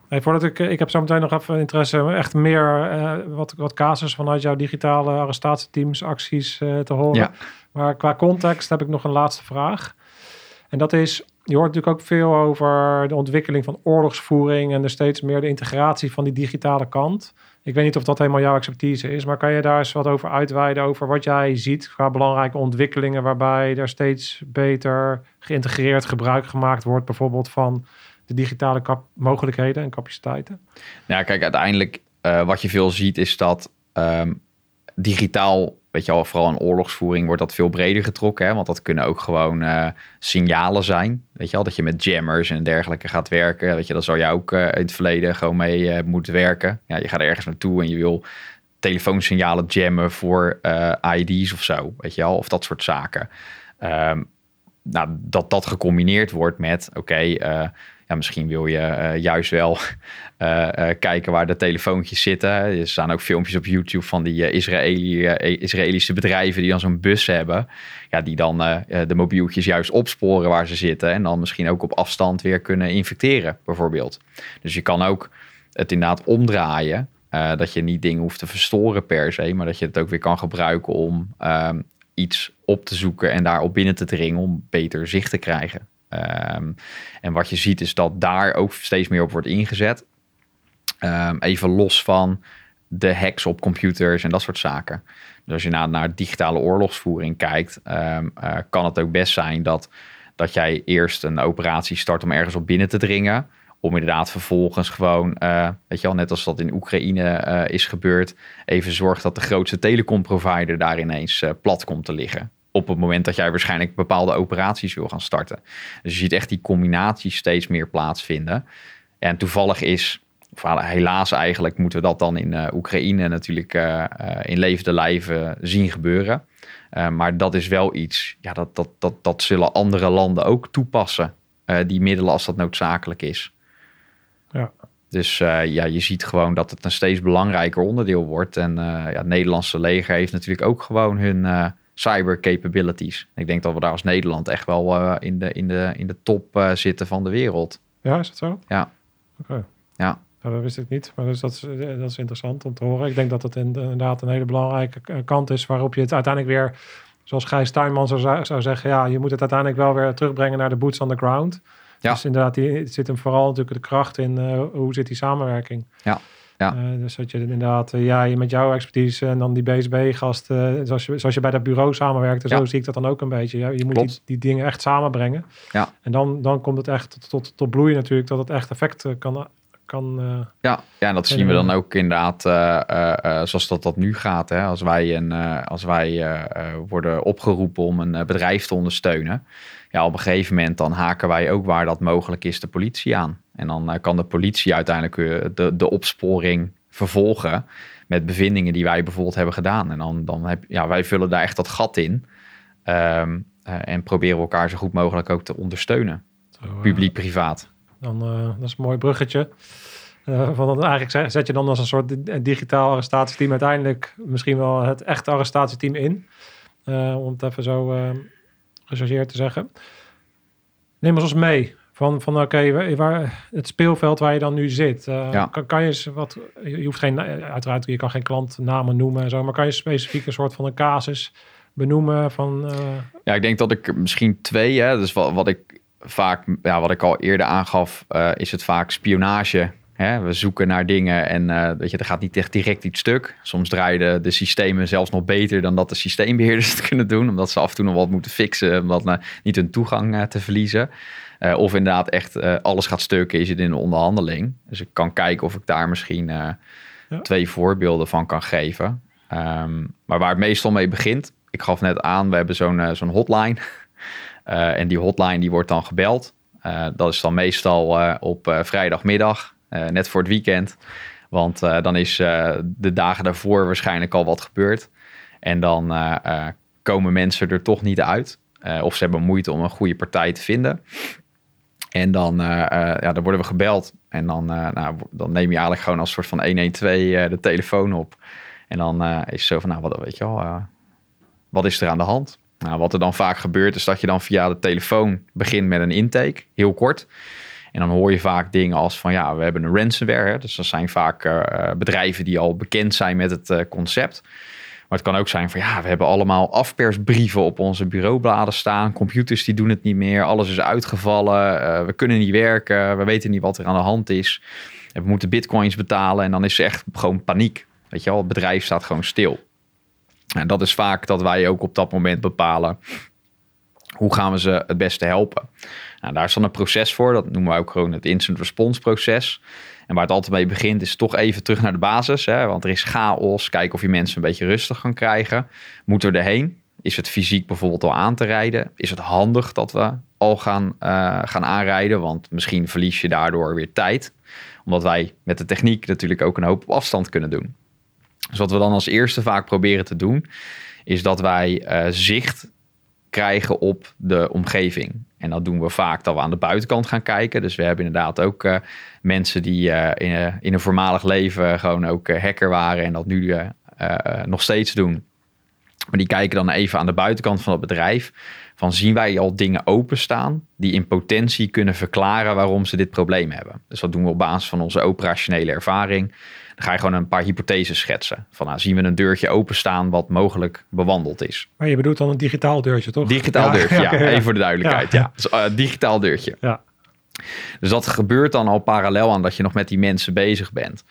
Hey, voordat ik, ik heb zo meteen nog even interesse, echt meer eh, wat, wat casus vanuit jouw digitale arrestatieteams, acties eh, te horen. Ja. Maar qua context heb ik nog een laatste vraag. En dat is, je hoort natuurlijk ook veel over de ontwikkeling van oorlogsvoering en er steeds meer de integratie van die digitale kant. Ik weet niet of dat helemaal jouw expertise is, maar kan je daar eens wat over uitweiden over wat jij ziet qua belangrijke ontwikkelingen waarbij er steeds beter geïntegreerd gebruik gemaakt wordt, bijvoorbeeld van de digitale mogelijkheden en capaciteiten? Ja, kijk, uiteindelijk eh, wat je veel ziet is dat ehm, digitaal, weet je wel, vooral in oorlogsvoering wordt dat veel breder getrokken. Hè? Want dat kunnen ook gewoon eh, signalen zijn. Weet je wel, dat je met jammers en dergelijke gaat werken. Weet je, daar zou je ook eh, in het verleden gewoon mee eh, moeten werken. Ja, je gaat ergens naartoe en je wil telefoonsignalen jammen voor ID's of zo. Weet je wel, of dat soort zaken. Ehm, nou, dat dat gecombineerd wordt met, oké, ja, misschien wil je juist wel kijken waar de telefoontjes zitten. Er staan ook filmpjes op YouTube van die eh, eh, Israëlische bedrijven die dan zo'n bus hebben. Ja, die dan eh, eh, de mobieltjes juist opsporen waar ze zitten. En dan misschien ook op afstand weer kunnen infecteren, bijvoorbeeld. Dus je kan ook het inderdaad omdraaien. eh, dat je niet dingen hoeft te verstoren per se, maar dat je het ook weer kan gebruiken om ehm, iets op te zoeken en daarop binnen te dringen om beter zicht te krijgen. Ehm, en wat je ziet is dat daar ook steeds meer op wordt ingezet. Ehm, even los van de hacks op computers en dat soort zaken. Dus als je naar, naar digitale oorlogsvoering kijkt, ehm, eh, kan het ook best zijn dat, dat jij eerst een operatie start om ergens op binnen te dringen. Om inderdaad vervolgens gewoon, eh, weet je wel, net als dat in Oekraïne eh, is gebeurd, even zorgt dat de grootste telecomprovider daar ineens plat komt te liggen. Op het moment dat jij waarschijnlijk bepaalde operaties wil gaan starten. Dus je ziet echt die combinaties steeds meer plaatsvinden. En toevallig is, of helaas eigenlijk, moeten we dat dan in eh, Oekraïne natuurlijk eh, eh, in levende lijven zien gebeuren. Maar dat is wel iets, ja, dat, dat, dat, dat zullen andere landen ook toepassen. die middelen als dat noodzakelijk is. Ja. Dus ja, je ziet gewoon dat het een steeds belangrijker onderdeel wordt. En ja, het Nederlandse leger heeft natuurlijk ook gewoon hun cyber capabilities. Ik denk dat we daar als Nederland echt wel in, de, in, de, in de top zitten van de wereld. Ja, is dat zo? Ja. Oké. Ja. Nou, dat wist ik niet, maar dus dat, is, eh, dat is interessant om te horen. Ik denk dat het inderdaad een hele belangrijke kant is waarop je het uiteindelijk weer, zoals Gijs Tuinman zou, zou zeggen, ja, je moet het uiteindelijk wel weer terugbrengen naar de boots on the ground. Ja. Dus inderdaad, die, zit hem vooral natuurlijk de kracht in eh, hoe zit die samenwerking. Ja. Ja. Eh, dus dat je inderdaad, ja, je met jouw expertise en dan die BSB-gast, eh, zoals, je, zoals je bij dat bureau samenwerkt, en Ja. zo zie ik dat dan ook een beetje. Ja, je moet die, die dingen echt samenbrengen. Ja. En dan, dan komt het echt tot, tot, tot bloeien natuurlijk, dat het echt effect kan, kan eh, Ja, ja en dat En, zien we dan ook inderdaad eh, eh, zoals dat, dat nu gaat. Hè? Als wij, een, als wij worden opgeroepen om een bedrijf te ondersteunen. Ja, op een gegeven moment dan haken wij ook waar dat mogelijk is de politie aan. En dan kan de politie uiteindelijk de, de opsporing vervolgen met bevindingen die wij bijvoorbeeld hebben gedaan. En dan, dan heb ja, wij vullen daar echt dat gat in. Ehm, eh, en proberen elkaar zo goed mogelijk ook te ondersteunen. Publiek-privaat. Dan, eh, dat is een mooi bruggetje. Eh, van dan eigenlijk zet- je dan als een soort di- digitaal arrestatieteam uiteindelijk misschien wel het echte arrestatieteam in. Eh, om het even zo eh gechargeerd te zeggen. Neem ons eens mee van, van oké, wa- waar, het speelveld waar je dan nu zit. Ja. kan, kan je eens wat, je hoeft geen, uiteraard, je kan geen klantnamen noemen en zo, maar kan je specifiek een soort van een casus benoemen van, Ja, ik denk dat ik misschien twee, hè, dus wat, wat ik vaak, ja, wat ik al eerder aangaf, eh, is het vaak spionage. Hè? We zoeken naar dingen en eh, weet je, er gaat niet echt direct iets stuk. Soms draaien de, de systemen zelfs nog beter dan dat de systeembeheerders het kunnen doen, omdat ze af en toe nog wat moeten fixen, om dat nou niet hun toegang eh, te verliezen. Eh, of inderdaad echt eh, alles gaat stukken, is het in een onderhandeling. Dus ik kan kijken of ik daar misschien eh, Ja. twee voorbeelden van kan geven. Ehm, maar waar het meestal mee begint, ik gaf net aan, we hebben zo'n eh, zo'n hotline. Eh, en die hotline die wordt dan gebeld. Eh, dat is dan meestal eh, op vrijdagmiddag, net voor het weekend. Want dan is de dagen daarvoor waarschijnlijk al wat gebeurd. En dan komen mensen er toch niet uit. Of ze hebben moeite om een goede partij te vinden. En dan, ja, dan worden we gebeld. En dan, nou, dan neem je eigenlijk gewoon als soort van 112 eh, de telefoon op. En dan is het zo van, nou, wat, weet je wel, wat is er aan de hand? Nou, wat er dan vaak gebeurt is dat je dan via de telefoon begint met een intake, heel kort. En dan hoor je vaak dingen als van ja, we hebben een ransomware. Dus dat zijn vaak uh, bedrijven die al bekend zijn met het uh, concept. Maar het kan ook zijn van ja, we hebben allemaal afpersbrieven op onze bureaubladen staan. Computers die doen het niet meer. Alles is uitgevallen. We kunnen niet werken. We weten niet wat er aan de hand is. En we moeten bitcoins betalen. En dan is er echt gewoon paniek. Weet je wel, het bedrijf staat gewoon stil. En dat is vaak dat wij ook op dat moment bepalen hoe gaan we ze het beste helpen. Nou, daar is dan een proces voor. Dat noemen we ook gewoon het instant response proces. En waar het altijd mee begint is toch even terug naar de basis. Hè? Want er is chaos. Kijken of je mensen een beetje rustig kan krijgen. Moeten we erheen? Is het fysiek bijvoorbeeld al aan te rijden? Is het handig dat we al gaan, uh, gaan aanrijden? Want misschien verlies je daardoor weer tijd. Omdat wij met de techniek natuurlijk ook een hoop op afstand kunnen doen. Dus wat we dan als eerste vaak proberen te doen, is dat wij uh, zicht krijgen op de omgeving. En dat doen we vaak dat we aan de buitenkant gaan kijken. Dus we hebben inderdaad ook uh, mensen die uh, in, in, een voormalig leven gewoon ook hacker waren en dat nu nog steeds doen. Maar die kijken dan even aan de buitenkant van het bedrijf. Van zien wij al dingen openstaan die in potentie kunnen verklaren waarom ze dit probleem hebben. Dus dat doen we op basis van onze operationele ervaring. Dan ga je gewoon een paar hypotheses schetsen. Van nou, zien we een deurtje openstaan wat mogelijk bewandeld is. Maar je bedoelt dan een digitaal deurtje, toch? Digitaal ja, deurtje, ja, Even voor de duidelijkheid. Ja. Dus, uh, digitaal deurtje. Ja. Dus dat gebeurt dan al parallel aan dat je nog met die mensen bezig bent.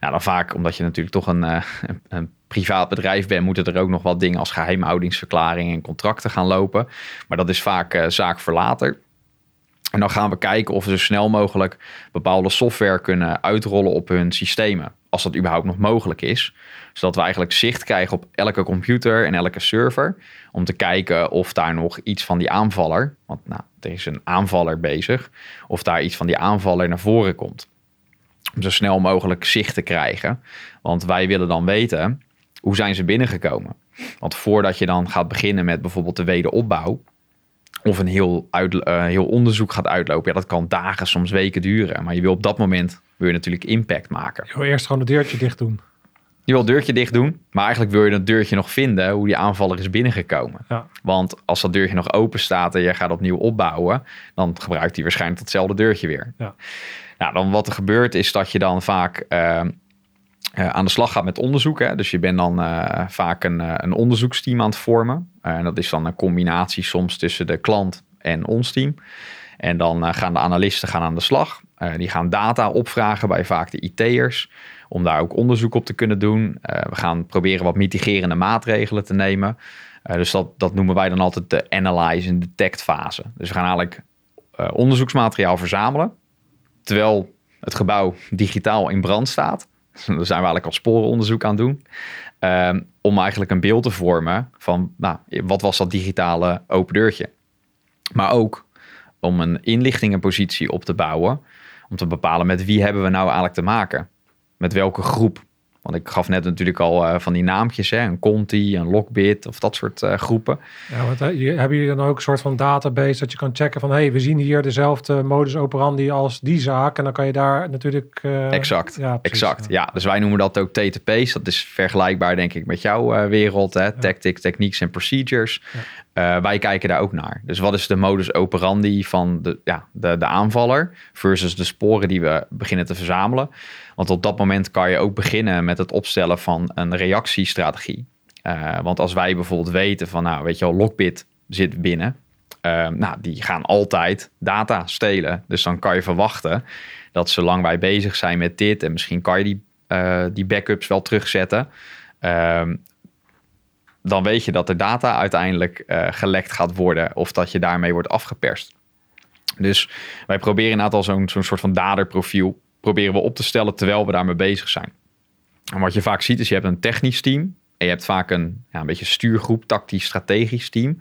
Nou, dan vaak omdat je natuurlijk toch een, uh, een privaat bedrijf bent, moeten er ook nog wat dingen als geheimhoudingsverklaring en contracten gaan lopen. Maar dat is vaak uh, zaak voor later. En dan gaan we kijken of we zo snel mogelijk bepaalde software kunnen uitrollen op hun systemen. Als dat überhaupt nog mogelijk is. Zodat we eigenlijk zicht krijgen op elke computer en elke server. Om te kijken of daar nog iets van die aanvaller. Want nou, er is een aanvaller bezig. Of daar iets van die aanvaller naar voren komt. Om zo snel mogelijk zicht te krijgen. Want wij willen dan weten hoe zijn ze binnengekomen. Want voordat je dan gaat beginnen met bijvoorbeeld de wederopbouw of een heel, uit, uh, heel onderzoek gaat uitlopen. Ja, dat kan dagen, soms weken duren. Maar je wil op dat moment wil je natuurlijk impact maken. Je wil eerst gewoon het deurtje dicht doen. Je wil het deurtje dicht doen, maar eigenlijk wil je dat deurtje nog vinden hoe die aanvaller is binnengekomen. Ja. Want als dat deurtje nog open staat en je gaat opnieuw opbouwen, dan gebruikt hij waarschijnlijk hetzelfde deurtje weer. Ja. Nou, dan wat er gebeurt is dat je dan vaak uh, uh, aan de slag gaat met onderzoek. Hè? Dus je bent dan uh, vaak een, een onderzoeksteam aan het vormen. En dat is dan een combinatie soms tussen de klant en ons team. En dan gaan de analisten gaan aan de slag. die gaan data opvragen bij vaak de IT'ers. Om daar ook onderzoek op te kunnen doen. we gaan proberen wat mitigerende maatregelen te nemen. dus dat, dat noemen wij dan altijd de analyze en detect fase. Dus we gaan eigenlijk onderzoeksmateriaal verzamelen. Terwijl het gebouw digitaal in brand staat. Daar zijn we eigenlijk al sporenonderzoek aan doen. Um, om eigenlijk een beeld te vormen van nou, wat was dat digitale open deurtje. Maar ook om een inlichtingenpositie op te bouwen. Om te bepalen met wie hebben we nou eigenlijk te maken. Met welke groep want ik gaf net natuurlijk al uh, van die naampjes, hè, een Conti, een Lockbit of dat soort uh, groepen. Ja, want uh, hebben jullie dan ook een soort van database dat je kan checken van, hé, hey, we zien hier dezelfde modus operandi als die zaak. En dan kan je daar natuurlijk... exact, ja, precies, exact. Ja. ja. dus wij noemen dat ook TTP's. Dat is vergelijkbaar denk ik met jouw wereld, hè, tactics, techniques en procedures. Ja. wij kijken daar ook naar. Dus wat is de modus operandi van de, ja, de, de aanvaller versus de sporen die we beginnen te verzamelen. Want op dat moment kan je ook beginnen met het opstellen van een reactiestrategie. Uh, want als wij bijvoorbeeld weten van, nou weet je wel, Lockbit zit binnen. Uh, nou, die gaan altijd data stelen. Dus dan kan je verwachten dat zolang wij bezig zijn met dit... en misschien kan je die, die backups wel terugzetten... Ehm, dan weet je dat de data uiteindelijk gelekt gaat worden... of dat je daarmee wordt afgeperst. Dus wij proberen inderdaad al zo'n zo'n soort van daderprofiel proberen we op te stellen terwijl we daarmee bezig zijn. En wat je vaak ziet is je hebt een technisch team en je hebt vaak een, ja, een beetje stuurgroep, tactisch, strategisch team.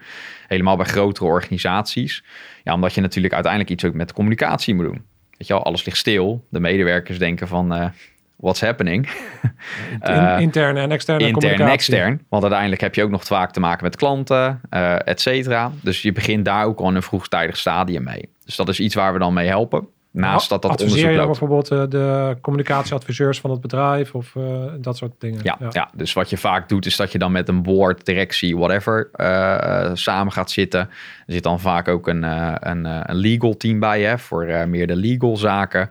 Helemaal bij grotere organisaties. Ja, omdat je natuurlijk uiteindelijk iets ook met communicatie moet doen. Weet je wel, alles ligt stil. De medewerkers denken van, uh, what's happening? uh, interne en externe intern en extern. Want uiteindelijk heb je ook nog vaak te maken met klanten, uh, et cetera. Dus je begint daar ook al in een vroegtijdig stadium mee. Dus dat is iets waar we dan mee helpen. naast dat dat Adviseer onderzoek je dan loopt. bijvoorbeeld eh, de communicatieadviseurs van het bedrijf of eh, dat soort dingen? Ja, ja. dus wat je vaak doet is dat je dan met een board, directie, whatever, eh, eh, samen gaat zitten. Er zit dan vaak ook een, eh, een, eh, een legal team bij hè, voor eh, meer de legal zaken.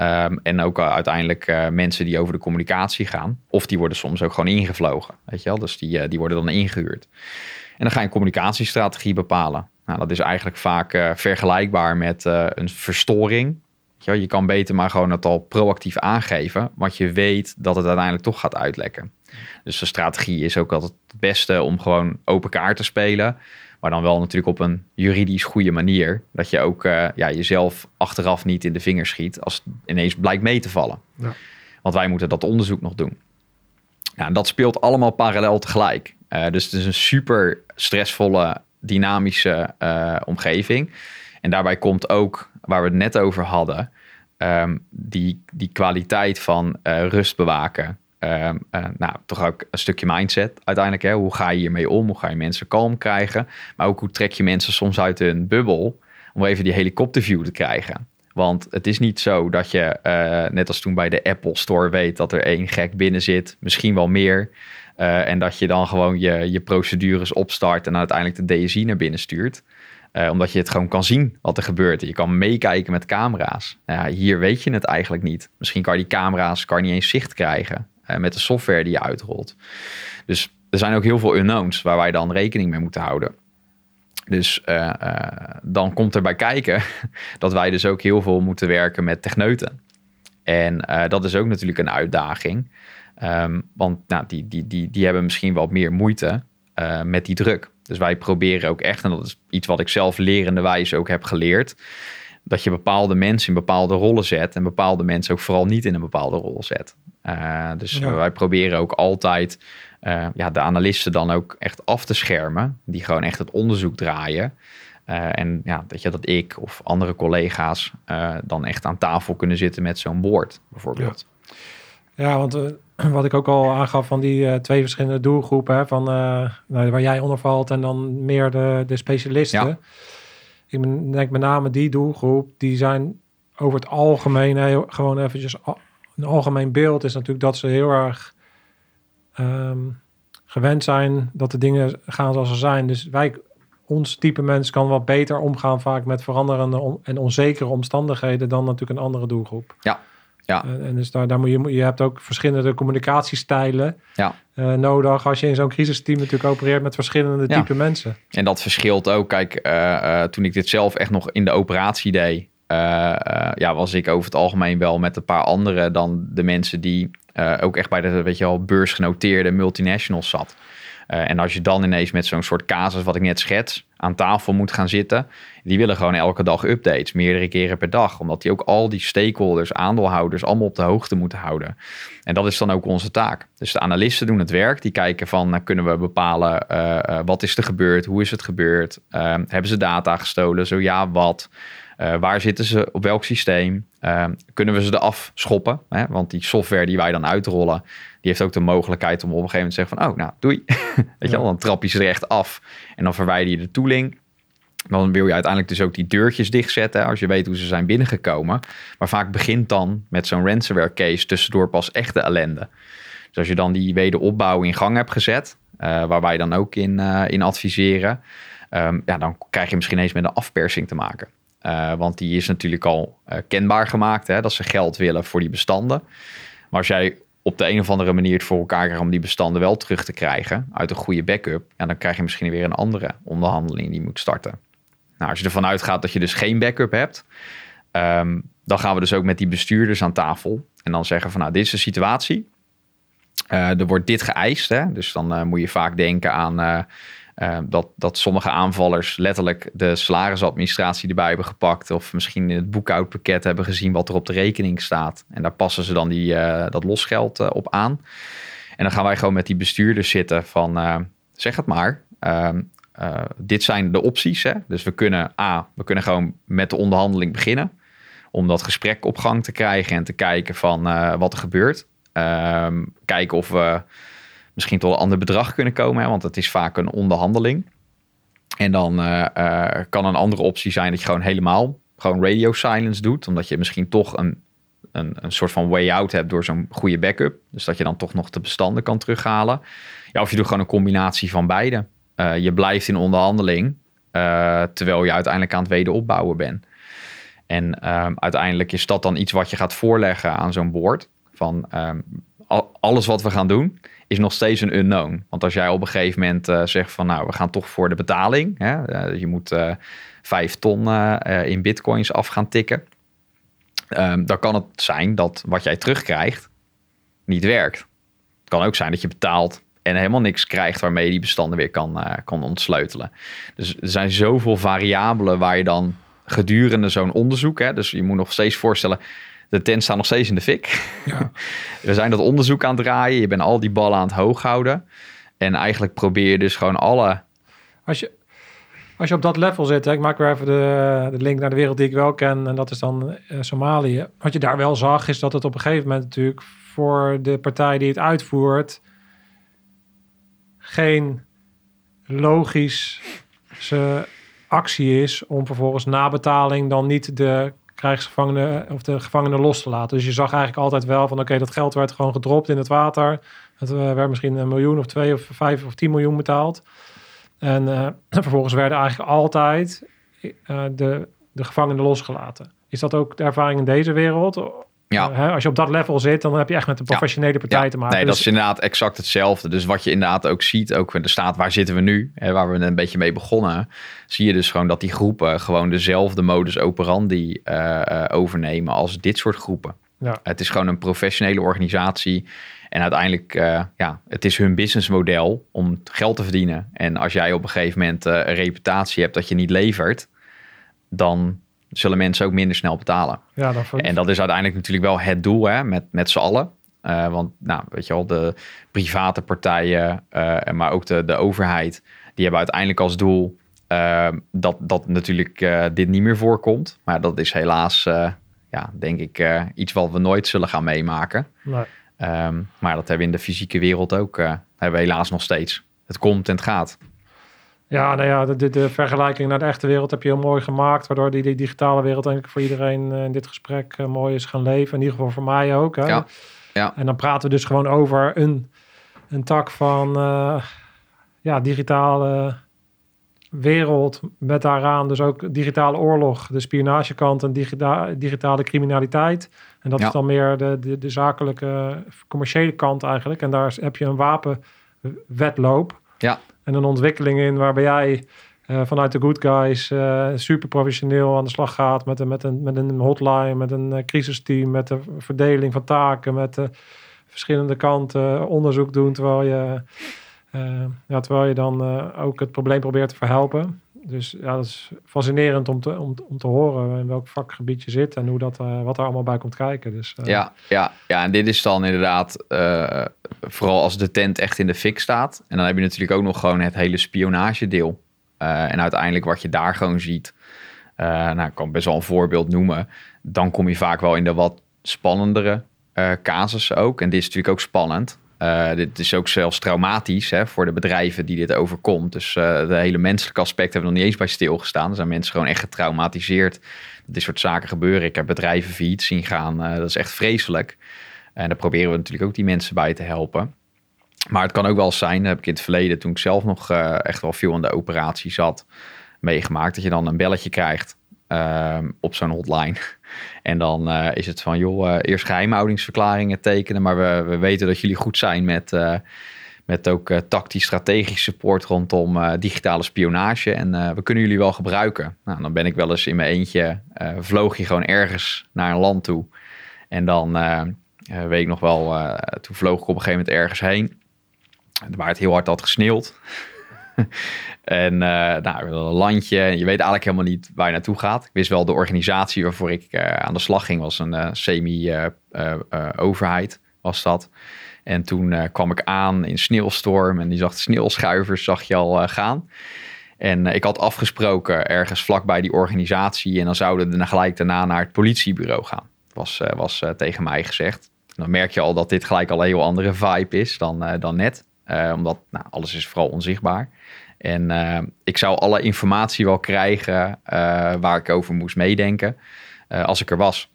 Ehm, en ook eh, uiteindelijk eh, mensen die over de communicatie gaan. Of die worden soms ook gewoon ingevlogen. Weet je wel? Dus die, eh, die worden dan ingehuurd. En dan ga je een communicatiestrategie bepalen. Nou, dat is eigenlijk vaak vergelijkbaar met een verstoring. Weet je, wel? je kan beter maar gewoon het al proactief aangeven. Want je weet dat het uiteindelijk toch gaat uitlekken. Dus de strategie is ook altijd het beste om gewoon open kaart te spelen. Maar dan wel natuurlijk op een juridisch goede manier. Dat je ook eh, ja, jezelf achteraf niet in de vingers schiet als het ineens blijkt mee te vallen. Ja. Want wij moeten dat onderzoek nog doen. Nou, en dat speelt allemaal parallel tegelijk. Eh, dus het is een super stressvolle, dynamische eh, omgeving. En daarbij komt ook, waar we het net over hadden, ehm, die, die kwaliteit van rust bewaken. Ehm, eh, nou, toch ook een stukje mindset uiteindelijk. Hè? Hoe ga je hiermee om? Hoe ga je mensen kalm krijgen? Maar ook hoe trek je mensen soms uit hun bubbel om even die helikopterview te krijgen. Want het is niet zo dat je, eh, net als toen bij de Apple Store, weet dat er één gek binnen zit, misschien wel meer. Eh, en dat je dan gewoon je, je procedures opstart en uiteindelijk de DSI naar binnen stuurt. Eh, omdat je het gewoon kan zien wat er gebeurt. Je kan meekijken met camera's. Nou hier weet je het eigenlijk niet. Misschien kan je die camera's kan niet eens zicht krijgen met de software die je uitrolt. Dus er zijn ook heel veel unknowns waar wij dan rekening mee moeten houden. Dus eh, eh, dan komt er bij kijken dat wij dus ook heel veel moeten werken met techneuten. En eh, dat is ook natuurlijk een uitdaging. Ehm, want nou, die, die, die, die hebben misschien wat meer moeite eh, met die druk. Dus wij proberen ook echt, en dat is iets wat ik zelf lerende wijze ook heb geleerd, dat je bepaalde mensen in bepaalde rollen zet en bepaalde mensen ook vooral niet in een bepaalde rol zet. Eh, dus Ja. wij proberen ook altijd eh, ja, de analisten dan ook echt af te schermen, die gewoon echt het onderzoek draaien. Eh, en ja, dat, je, dat ik of andere collega's dan echt aan tafel kunnen zitten met zo'n board, bijvoorbeeld. Ja, want wat ik ook al aangaf van die twee verschillende doelgroepen, hè, van, nou, waar jij onder valt en dan meer de, de specialisten. Ja. Ik denk met name die doelgroep, die zijn over het algemeen, heel, gewoon eventjes, een algemeen beeld is natuurlijk dat ze heel erg ehm, gewend zijn dat de dingen gaan zoals ze zijn. Dus wij, ons type mens kan wat beter omgaan vaak met veranderende en onzekere omstandigheden dan natuurlijk een andere doelgroep. Ja, ja. En, en dus daar, daar moet je, je hebt ook verschillende communicatiestijlen Ja. eh, nodig als je in zo'n crisisteam natuurlijk opereert met verschillende Ja. type mensen. En dat verschilt ook. Kijk, eh, eh, toen ik dit zelf echt nog in de operatie deed, eh, eh, ja, was ik over het algemeen wel met een paar anderen dan de mensen die eh, ook echt bij de weet je wel, beursgenoteerde multinationals zat. Eh, en als je dan ineens met zo'n soort casus, wat ik net schets, aan tafel moet gaan zitten, die willen gewoon elke dag updates, meerdere keren per dag, omdat die ook al die stakeholders, aandeelhouders, allemaal op de hoogte moeten houden. En dat is dan ook onze taak. Dus de analisten doen het werk, die kijken van, nou, kunnen we bepalen eh, eh, wat is er gebeurd, hoe is het gebeurd, Eh, hebben ze data gestolen, zo ja, wat. Eh, waar zitten ze? Op welk systeem? Eh, kunnen we ze eraf schoppen? Hè? Want die software die wij dan uitrollen, die heeft ook de mogelijkheid om op een gegeven moment te zeggen van, oh, nou, doei. Weet je wel, dan trap je ze er echt af en dan verwijder je de tooling. Dan wil je uiteindelijk dus ook die deurtjes dichtzetten als je weet hoe ze zijn binnengekomen. Maar vaak begint dan met zo'n ransomware case tussendoor pas echte ellende. Dus als je dan die wederopbouw in gang hebt gezet, eh, waar wij dan ook in, in adviseren, ehm, ja, dan krijg je misschien eens met een afpersing te maken. Eh, want die is natuurlijk al eh, kenbaar gemaakt, hè, dat ze geld willen voor die bestanden. Maar als jij op de een of andere manier het voor elkaar krijgt om die bestanden wel terug te krijgen uit een goede backup, ja, dan krijg je misschien weer een andere onderhandeling die moet starten. Nou, als je ervan uitgaat dat je dus geen backup hebt, ehm, dan gaan we dus ook met die bestuurders aan tafel en dan zeggen van nou, dit is de situatie. Eh, er wordt dit geëist, hè? dus dan moet je vaak denken aan eh, dat, dat sommige aanvallers letterlijk de salarisadministratie erbij hebben gepakt. Of misschien in het boekhoudpakket hebben gezien wat er op de rekening staat. En daar passen ze dan die, eh, dat losgeld eh, op aan. En dan gaan wij gewoon met die bestuurders zitten van eh, zeg het maar. Ehm, eh, dit zijn de opties. Hè? Dus we kunnen A, we kunnen gewoon met de onderhandeling beginnen. Om dat gesprek op gang te krijgen en te kijken van wat er gebeurt. Ehm, kijken of we misschien tot een ander bedrag kunnen komen. Want het is vaak een onderhandeling. En dan eh, eh, kan een andere optie zijn dat je gewoon helemaal gewoon radio silence doet. Omdat je misschien toch een, een, een soort van way out hebt door zo'n goede backup. Dus dat je dan toch nog de bestanden kan terughalen. Ja, of je doet gewoon een combinatie van beide. Uh, je blijft in onderhandeling, terwijl je uiteindelijk aan het wederopbouwen bent. En um, uiteindelijk is dat dan iets wat je gaat voorleggen aan zo'n board. Van al, alles wat we gaan doen, is nog steeds een unknown. Want als jij op een gegeven moment uh, zegt van nou, we gaan toch voor de betaling. Hè, je moet vijf ton in bitcoins af gaan tikken. Um, dan kan het zijn dat wat jij terugkrijgt niet werkt. Het kan ook zijn dat je betaalt en helemaal niks krijgt waarmee je die bestanden weer kan, kan ontsleutelen. Dus er zijn zoveel variabelen waar je dan gedurende zo'n onderzoek, hè, dus je moet nog steeds voorstellen, de tent staat nog steeds in de fik. Ja. We zijn dat onderzoek aan het draaien, je bent al die ballen aan het hoog houden. En eigenlijk probeer je dus gewoon alle... Als je, als je op dat level zit, hè, ik maak weer even de, de, link naar de wereld die ik wel ken, en dat is dan uh, Somalië. Wat je daar wel zag, is dat het op een gegeven moment natuurlijk voor de partij die het uitvoert geen logische actie is om vervolgens na betaling dan niet de krijgsgevangenen of de gevangenen los te laten. Dus je zag eigenlijk altijd wel van oké, dat geld werd gewoon gedropt in het water. Het uh, werd misschien een miljoen of twee of vijf of tien miljoen betaald. En uh, vervolgens werden eigenlijk altijd uh, de, de gevangenen losgelaten. Is dat ook de ervaring in deze wereld? Ja. Uh, als je op dat level zit, dan heb je echt met een professionele partij ja. te maken. Nee, dus... dat is inderdaad exact hetzelfde. Dus wat je inderdaad ook ziet, ook in de staat waar zitten we nu, hè, waar we een beetje mee begonnen, zie je dus gewoon dat die groepen gewoon dezelfde modus operandi uh, uh, overnemen als dit soort groepen. Ja. Het is gewoon een professionele organisatie. En uiteindelijk, ja, het is hun businessmodel om geld te verdienen. En als jij op een gegeven moment een reputatie hebt dat je niet levert, dan zullen mensen ook minder snel betalen. Ja, dat en dat is uiteindelijk natuurlijk wel het doel hè, met, met z'n allen. Uh, want nou, weet je wel, de private partijen, uh, maar ook de, de overheid, die hebben uiteindelijk als doel uh, dat, dat natuurlijk dit niet meer voorkomt. Maar dat is helaas, ja, denk ik, iets wat we nooit zullen gaan meemaken. Nee. Um, maar dat hebben we in de fysieke wereld ook, hebben we helaas nog steeds. Het komt en het gaat. Ja, nou ja, de, de, vergelijking naar de echte wereld heb je heel mooi gemaakt. Waardoor die, die digitale wereld eigenlijk voor iedereen uh, in dit gesprek uh, mooi is gaan leven. In ieder geval voor mij ook. Hè? Ja. ja. En dan praten we dus gewoon over een, een tak van uh, ja, digitale wereld. Met daaraan dus ook digitale oorlog, de spionagekant en digita digitale criminaliteit. En dat ja. is dan meer de, de, de zakelijke, commerciële kant eigenlijk. En daar heb je een wapenwetloop. Ja. En een ontwikkeling in waarbij jij uh, vanuit de Good Guys uh, super professioneel aan de slag gaat met, een, met, een, met een hotline, met een uh, crisisteam, met de verdeling van taken, met de verschillende kanten onderzoek doen, terwijl je, ja, terwijl je dan ook het probleem probeert te verhelpen. Dus ja, dat is fascinerend om te, om, om te horen in welk vakgebied je zit en hoe dat, wat er allemaal bij komt kijken. Dus, ja, ja, ja, en dit is dan inderdaad vooral als de tent echt in de fik staat. En dan heb je natuurlijk ook nog gewoon het hele spionagedeel. En uiteindelijk wat je daar gewoon ziet. Nou, ik kan best wel een voorbeeld noemen. Dan kom je vaak wel in de wat spannendere casussen ook. En dit is natuurlijk ook spannend. Dit is ook zelfs traumatisch hè, voor de bedrijven die dit overkomt. Dus de hele menselijke aspect hebben we nog niet eens bij stilgestaan. Er zijn mensen gewoon echt getraumatiseerd. Dit soort zaken gebeuren. Ik heb bedrijven failliet zien gaan. dat is echt vreselijk. En daar proberen we natuurlijk ook die mensen bij te helpen. Maar het kan ook wel zijn, dat heb ik in het verleden, toen ik zelf nog uh, echt wel veel in de operatie zat, meegemaakt. Dat je dan een belletje krijgt uh, op zo'n hotline. En dan uh, is het van, joh, eerst geheimhoudingsverklaringen tekenen. Maar we, we weten dat jullie goed zijn met, met ook tactisch strategisch support rondom digitale spionage. En we kunnen jullie wel gebruiken. Nou, dan ben ik wel eens in mijn eentje, vloog je gewoon ergens naar een land toe. En dan weet ik nog wel, toen vloog ik op een gegeven moment ergens heen. Waar het heel hard had gesneeuwd. en uh, nou, een landje. Je weet eigenlijk helemaal niet waar je naartoe gaat. Ik wist wel de organisatie waarvoor ik aan de slag ging. Was een semi-overheid was dat. En toen kwam ik aan in sneeuwstorm. En die zag sneeuwschuivers zag je al gaan. En ik had afgesproken ergens vlakbij die organisatie. En dan zouden we gelijk daarna naar het politiebureau gaan. Was, was tegen mij gezegd dan merk je al dat dit gelijk al een heel andere vibe is dan, dan net. Omdat nou, alles is vooral onzichtbaar. En uh, ik zou alle informatie wel krijgen uh, waar ik over moest meedenken uh, als ik er was.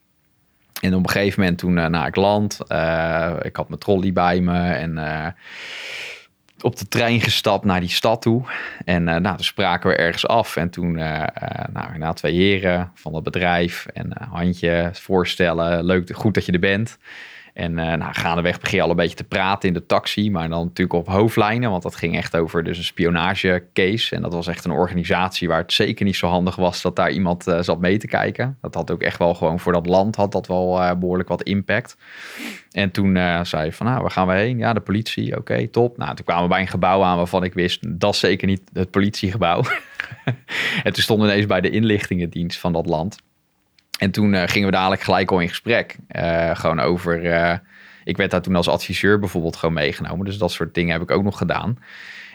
En op een gegeven moment toen nou, ik land, ik had mijn trolley bij me en op de trein gestapt naar die stad toe. En nou, toen spraken we ergens af. En toen, nou, na twee heren van het bedrijf en handje voorstellen, leuk, goed dat je er bent. En uh, nou, gaandeweg begin je al een beetje te praten in de taxi, maar dan natuurlijk op hoofdlijnen, want dat ging echt over dus een spionagecase. En dat was echt een organisatie waar het zeker niet zo handig was dat daar iemand uh, zat mee te kijken. Dat had ook echt wel gewoon voor dat land had dat wel uh, behoorlijk wat impact. En toen zei je van, nou, waar gaan we heen? Ja, de politie. Oké, top. Nou, toen kwamen we bij een gebouw aan waarvan ik wist, dat is zeker niet het politiegebouw. en toen stonden we ineens bij de inlichtingendienst van dat land. En toen uh, gingen we dadelijk gelijk al in gesprek. Uh, gewoon over. Uh, ik werd daar toen als adviseur bijvoorbeeld gewoon meegenomen. Dus dat soort dingen heb ik ook nog gedaan.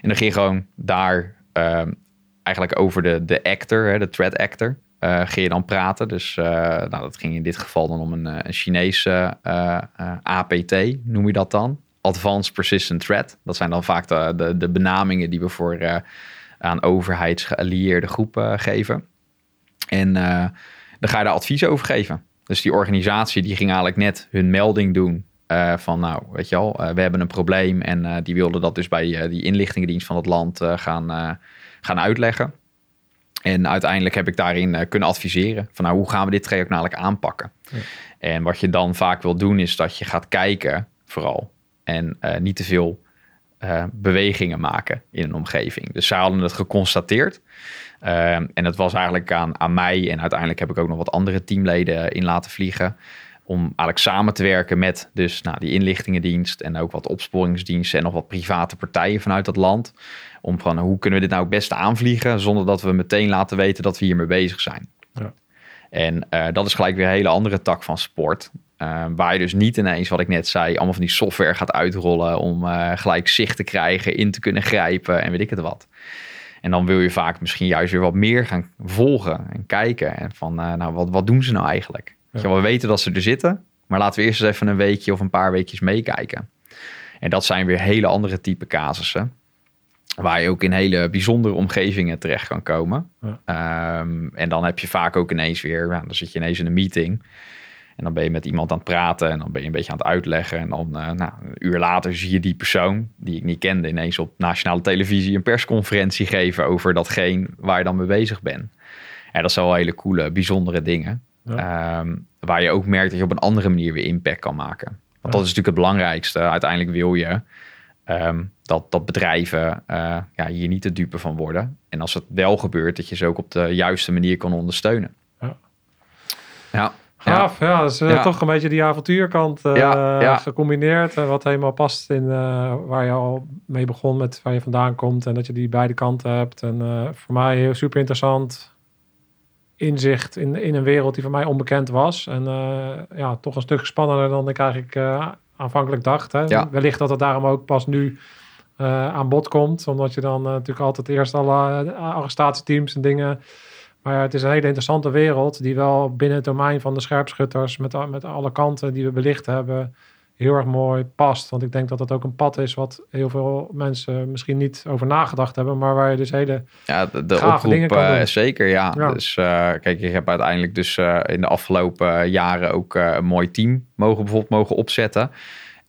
En dan ging gewoon daar ehm, eigenlijk over de, de actor, hè, de threat actor. ging je dan praten. Dus nou, dat ging in dit geval dan om een, een Chinese APT, noem je dat dan? Advanced Persistent Threat. Dat zijn dan vaak de, de, de benamingen die we voor aan overheidsgeallieerde groepen geven. En dan ga je daar advies over geven. Dus die organisatie die ging eigenlijk net hun melding doen uh, van nou, weet je al, uh, we hebben een probleem en uh, die wilden dat dus bij die inlichtingendienst van het land gaan, gaan uitleggen. En uiteindelijk heb ik daarin kunnen adviseren van nou, hoe gaan we dit traject nou eigenlijk aanpakken? Ja. En wat je dan vaak wil doen is dat je gaat kijken vooral en niet te veel bewegingen maken in een omgeving. Dus zij hadden het geconstateerd. Ehm, en het was eigenlijk aan, aan mij en uiteindelijk heb ik ook nog wat andere teamleden in laten vliegen. Om eigenlijk samen te werken met dus, nou, die inlichtingendienst en ook wat opsporingsdiensten en nog wat private partijen vanuit dat land. Om van hoe kunnen we dit nou het beste aanvliegen zonder dat we meteen laten weten dat we hiermee bezig zijn. Ja. En uh, dat is gelijk weer een hele andere tak van sport. Uh, waar je dus niet ineens, wat ik net zei, allemaal van die software gaat uitrollen om uh, gelijk zicht te krijgen, in te kunnen grijpen en weet ik het wat. En dan wil je vaak misschien juist weer wat meer gaan volgen en kijken. En van, uh, nou, wat, wat doen ze nou eigenlijk? Ja. we weten dat ze er zitten, maar laten we eerst eens even een weekje of een paar weekjes meekijken. En dat zijn weer hele andere type casussen. Waar je ook in hele bijzondere omgevingen terecht kan komen. Ja. Um, en dan heb je vaak ook ineens weer, nou, dan zit je ineens in een meeting. En dan ben je met iemand aan het praten en dan ben je een beetje aan het uitleggen. En dan uh, nou, een uur later zie je die persoon die ik niet kende ineens op nationale televisie een persconferentie geven over datgene waar je dan mee bezig bent. En dat zijn wel hele coole, bijzondere dingen. Ehm, waar je ook merkt dat je op een andere manier weer impact kan maken. Want dat is natuurlijk het belangrijkste. Uiteindelijk wil je um, dat, dat bedrijven uh, ja, hier niet te dupe van worden. En als het wel gebeurt, dat je ze ook op de juiste manier kan ondersteunen. Ja. ja. Gaaf, ja, ja dat is uh, toch een beetje die avontuurkant uh, ja, gecombineerd. Uh, wat helemaal past in waar je al mee begon met waar je vandaan komt. En dat je die beide kanten hebt. En voor mij heel super interessant inzicht in, in een wereld die voor mij onbekend was. En ja, toch een stuk spannender dan ik eigenlijk aanvankelijk dacht. Hè. Wellicht dat het daarom ook pas nu aan bod komt. Omdat je dan natuurlijk altijd eerst alle arrestatieteams en dingen maar het is een hele interessante wereld die wel binnen het domein van de scherpschutters met, met alle kanten die we belicht hebben heel erg mooi past. Want ik denk dat dat ook een pad is wat heel veel mensen misschien niet over nagedacht hebben, maar waar je dus hele ja, de, de oproep uh, zeker ja. Dus uh, kijk, ik heb uiteindelijk dus uh, in de afgelopen jaren ook een mooi team mogen bijvoorbeeld mogen opzetten.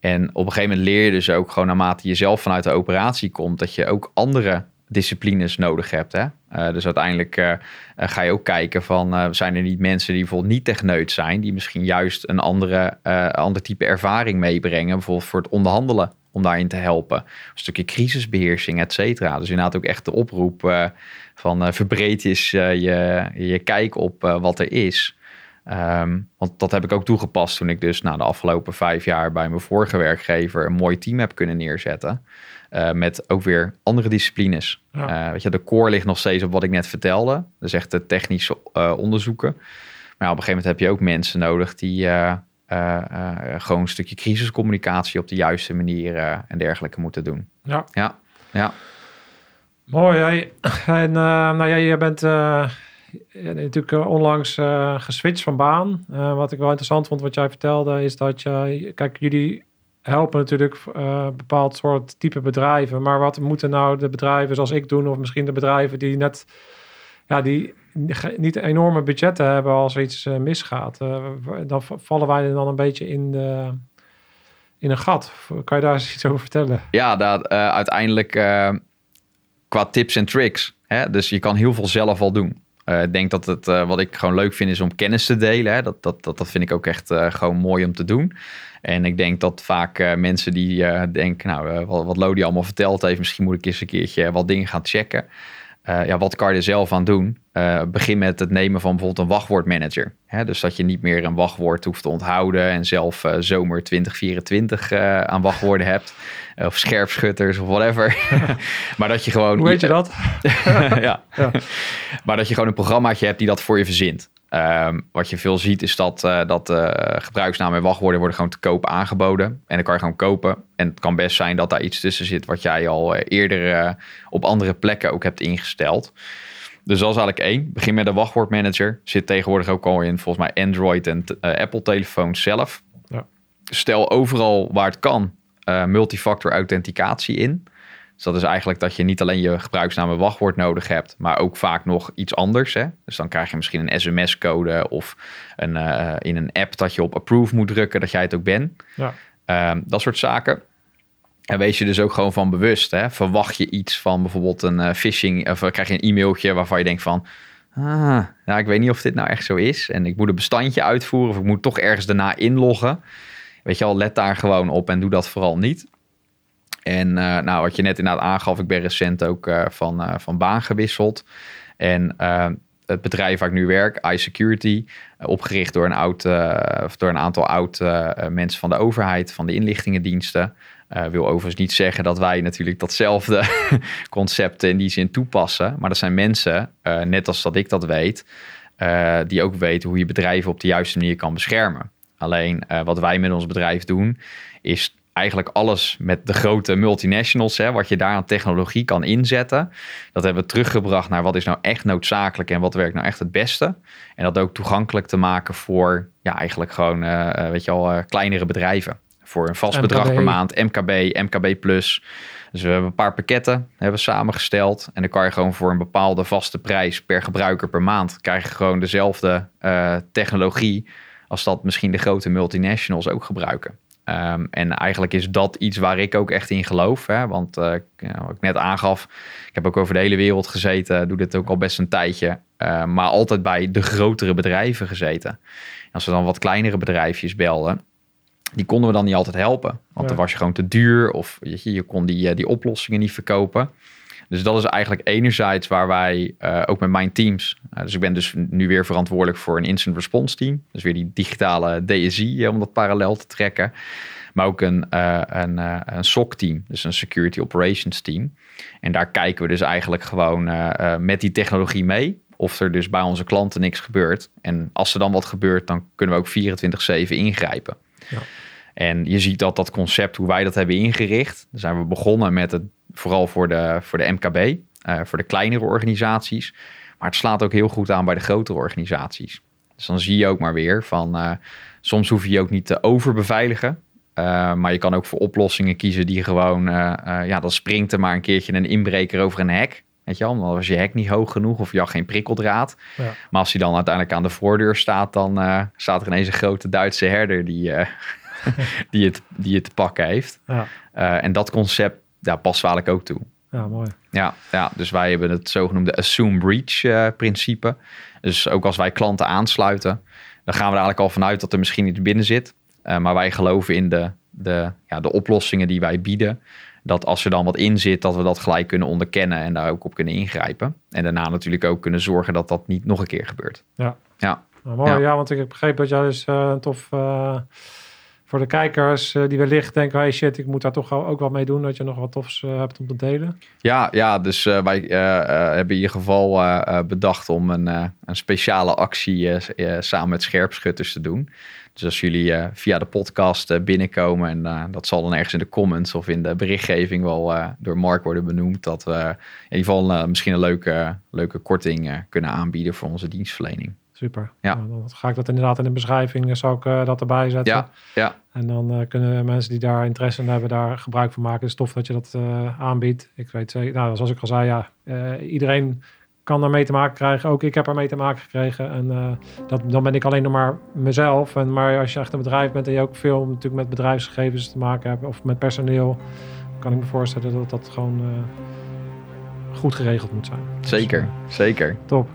En op een gegeven moment leer je dus ook gewoon naarmate je zelf vanuit de operatie komt, dat je ook andere disciplines nodig hebt. Hè? Uh, dus uiteindelijk uh, ga je ook kijken van zijn er niet mensen die bijvoorbeeld niet techneut zijn, die misschien juist een andere, ander type ervaring meebrengen, bijvoorbeeld voor het onderhandelen, om daarin te helpen. Een stukje crisisbeheersing, et cetera. Dus inderdaad ook echt de oproep van verbreed eens je, je kijk op wat er is. Um, want dat heb ik ook toegepast toen ik dus na de afgelopen vijf jaar bij mijn vorige werkgever een mooi team heb kunnen neerzetten. Uh, met ook weer andere disciplines. Ja. Uh, weet je, de core ligt nog steeds op wat ik net vertelde. Dus echt de technische uh, onderzoeken. Maar op een gegeven moment heb je ook mensen nodig die gewoon een stukje crisiscommunicatie op de juiste manier en dergelijke moeten doen. Ja. Ja. ja. Mooi. En nou ja, je bent natuurlijk onlangs geswitcht van baan. wat ik wel interessant vond wat jij vertelde is dat je, kijk, jullie helpen natuurlijk uh, bepaald soort type bedrijven. Maar wat moeten nou de bedrijven zoals ik doen, of misschien de bedrijven die net ja, die niet enorme budgetten hebben als er iets misgaat. dan vallen wij dan een beetje in de, in een gat. Kan je daar eens iets over vertellen? Ja, dat, uiteindelijk qua tips en tricks. Hè? Dus je kan heel veel zelf al doen. Uh, ik denk dat het wat ik gewoon leuk vind is om kennis te delen. Hè? Dat, dat, dat, dat vind ik ook echt gewoon mooi om te doen. En ik denk dat vaak mensen die denken, nou, wat, wat Lodi allemaal verteld heeft, misschien moet ik eens een keertje wat dingen gaan checken. Uh, ja, wat kan je er zelf aan doen? Uh, begin met het nemen van bijvoorbeeld een wachtwoordmanager. Hè? Dus dat je niet meer een wachtwoord hoeft te onthouden en zelf uh, zomer 2024 aan wachtwoorden hebt. Of scherpschutters of whatever. maar dat je gewoon. Hoe weet je dat? ja. ja. Maar dat je gewoon een programmaatje hebt die dat voor je verzint. Um, wat je veel ziet is dat, uh, dat uh, gebruiksnamen en wachtwoorden worden gewoon te koop aangeboden. En dan kan je gewoon kopen. En het kan best zijn dat daar iets tussen zit wat jij al uh, eerder op andere plekken ook hebt ingesteld. Dus dat is eigenlijk één. Begin met een wachtwoordmanager. Zit tegenwoordig ook al in volgens mij Android en Apple telefoons zelf. Ja. Stel overal waar het kan multifactor authenticatie in. Dus dat is eigenlijk dat je niet alleen je gebruiksnaam en wachtwoord nodig hebt, maar ook vaak nog iets anders. Hè? Dus dan krijg je misschien een sms-code of een, uh, in een app dat je op approve moet drukken dat jij het ook bent. Ja. Um, dat soort zaken. En wees je dus ook gewoon van bewust. Hè? Verwacht je iets van bijvoorbeeld een uh, phishing, of krijg je een e-mailtje waarvan je denkt van, ah, nou, ik weet niet of dit nou echt zo is. En ik moet een bestandje uitvoeren of ik moet toch ergens daarna inloggen. Weet je al, let daar gewoon op en doe dat vooral niet. En uh, nou, wat je net inderdaad aangaf, ik ben recent ook uh, van, uh, van baan gewisseld. En het bedrijf waar ik nu werk, iSecurity, opgericht door een, oud, door een aantal oud mensen van de overheid, van de inlichtingendiensten. wil overigens niet zeggen dat wij natuurlijk datzelfde concept in die zin toepassen. Maar dat zijn mensen, net als dat ik dat weet, die ook weten hoe je bedrijven op de juiste manier kan beschermen. Alleen wat wij met ons bedrijf doen, is eigenlijk alles met de grote multinationals, hè, wat je daar aan technologie kan inzetten. Dat hebben we teruggebracht naar wat is nou echt noodzakelijk en wat werkt nou echt het beste. En dat ook toegankelijk te maken voor ja, eigenlijk gewoon, uh, weet je al, uh, kleinere bedrijven. Voor een vast bedrag per maand, MKB, MKB plus. Dus we hebben een paar pakketten hebben samengesteld. En dan kan je gewoon voor een bepaalde vaste prijs per gebruiker per maand... krijg je gewoon dezelfde uh, technologie als dat misschien de grote multinationals ook gebruiken. Um, en eigenlijk is dat iets waar ik ook echt in geloof. Hè? Want uh, wat ik net aangaf, ik heb ook over de hele wereld gezeten, doe dit ook al best een tijdje. Uh, maar altijd bij de grotere bedrijven gezeten. En als we dan wat kleinere bedrijfjes belden, die konden we dan niet altijd helpen. Want ja. dan was je gewoon te duur of je, je kon die, eh, die oplossingen niet verkopen. Dus dat is eigenlijk enerzijds waar wij uh, ook met mijn teams. Uh, dus ik ben dus nu weer verantwoordelijk voor een incident response team. Dus weer die digitale DSI uh, om dat parallel te trekken. Maar ook een, een, een SOC team, dus een Security Operations team. En daar kijken we dus eigenlijk gewoon met die technologie mee. Of er dus bij onze klanten niks gebeurt. En als er dan wat gebeurt, dan kunnen we ook 24-7 ingrijpen. Ja. En je ziet dat dat concept, hoe wij dat hebben ingericht. Dan zijn we begonnen met het vooral voor de, voor de MKB, uh, eh, voor de kleinere organisaties. Maar het slaat ook heel goed aan bij de grotere organisaties. Dus dan zie je ook maar weer van uh, soms hoef je je ook niet te overbeveiligen. Uh, maar je kan ook voor oplossingen kiezen die gewoon, ja, dan springt er maar een keertje een inbreker over een hek. Weet je wel, dan was je hek niet hoog genoeg of je had geen prikkeldraad. Ja. Maar als hij dan uiteindelijk aan de voordeur staat, dan staat er ineens een grote Duitse herder die, die, het, die het te pakken heeft. Ja. en dat concept daar we eigenlijk ook toe. Ja, mooi. Ja, ja, dus wij hebben het zogenoemde assume breach uh, principe. Dus ook als wij klanten aansluiten, dan gaan we er eigenlijk al vanuit dat er misschien iets binnen zit. Uh, maar wij geloven in de, de, ja, de oplossingen die wij bieden. Dat als er dan wat in zit, dat we dat gelijk kunnen onderkennen en daar ook op kunnen ingrijpen. En daarna natuurlijk ook kunnen zorgen dat dat niet nog een keer gebeurt. Ja, ja. Nou, mooi. Ja. ja. want ik heb begrepen dat jij dus uh, een tof voor de kijkers uh, die wellicht denken, hey shit, ik moet daar toch ook wat mee doen, dat je nog wat tofs uh, hebt om te delen? Ja, ja dus uh, wij hebben in ieder geval bedacht om een, een speciale actie samen met scherpschutters te doen. Dus als jullie via de podcast binnenkomen, en dat zal dan ergens in de comments of in de berichtgeving wel door Mark worden benoemd, dat we in ieder geval misschien een leuke, leuke korting kunnen aanbieden voor onze dienstverlening. Super. Ja. Nou, dan ga ik dat inderdaad in de beschrijving, zal ik eh, dat erbij zetten. Ja, ja. En dan eh, kunnen mensen die daar interesse in hebben, daar gebruik van maken. Het is tof dat je dat eh, aanbiedt. Ik weet zeker, nou, zoals ik al zei, ja, iedereen kan daarmee te maken krijgen. Ook ik heb ermee te maken gekregen. En dat, dan ben ik alleen nog maar mezelf. En, maar als je echt een bedrijf bent en je ook veel natuurlijk met bedrijfsgegevens te maken hebt of met personeel, kan ik me voorstellen dat dat gewoon goed geregeld moet zijn. Zeker, zeker. Top.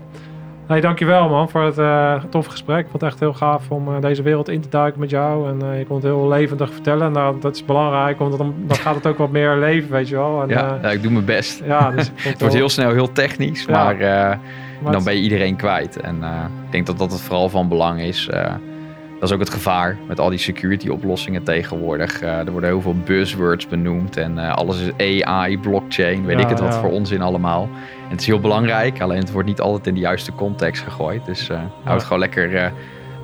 Hey, dankjewel man voor het eh toffe gesprek. Ik vond het echt heel gaaf om eh, deze wereld in te duiken met jou. En eh, je kon het heel levendig vertellen. Nou, dat is belangrijk, want dan, dan gaat het ook wat meer leven, weet je wel. En, Ja, ja, ik doe mijn best. ja, dus Het wordt heel snel heel technisch, Ja. maar, maar dan ben je iedereen kwijt. En ik denk dat dat het vooral van belang is. Eh, dat is ook het gevaar met al die security oplossingen tegenwoordig. Eh, er worden heel veel buzzwords benoemd en eh, alles is AI, blockchain, weet Ja, ik het wat ja. voor onzin allemaal. En het is heel belangrijk, alleen het wordt niet altijd in de juiste context gegooid. Dus eh hou Ja. het gewoon lekker eh,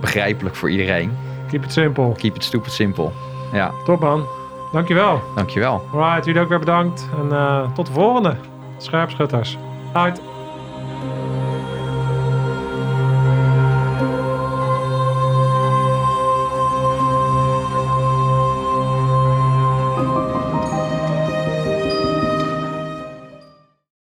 begrijpelijk voor iedereen. Keep it simple. Keep it stupid simple. Ja, Top man. Dankjewel. dankjewel. Alright, jullie ook weer bedankt. En eh, tot de volgende. Scherpschutters. Uit.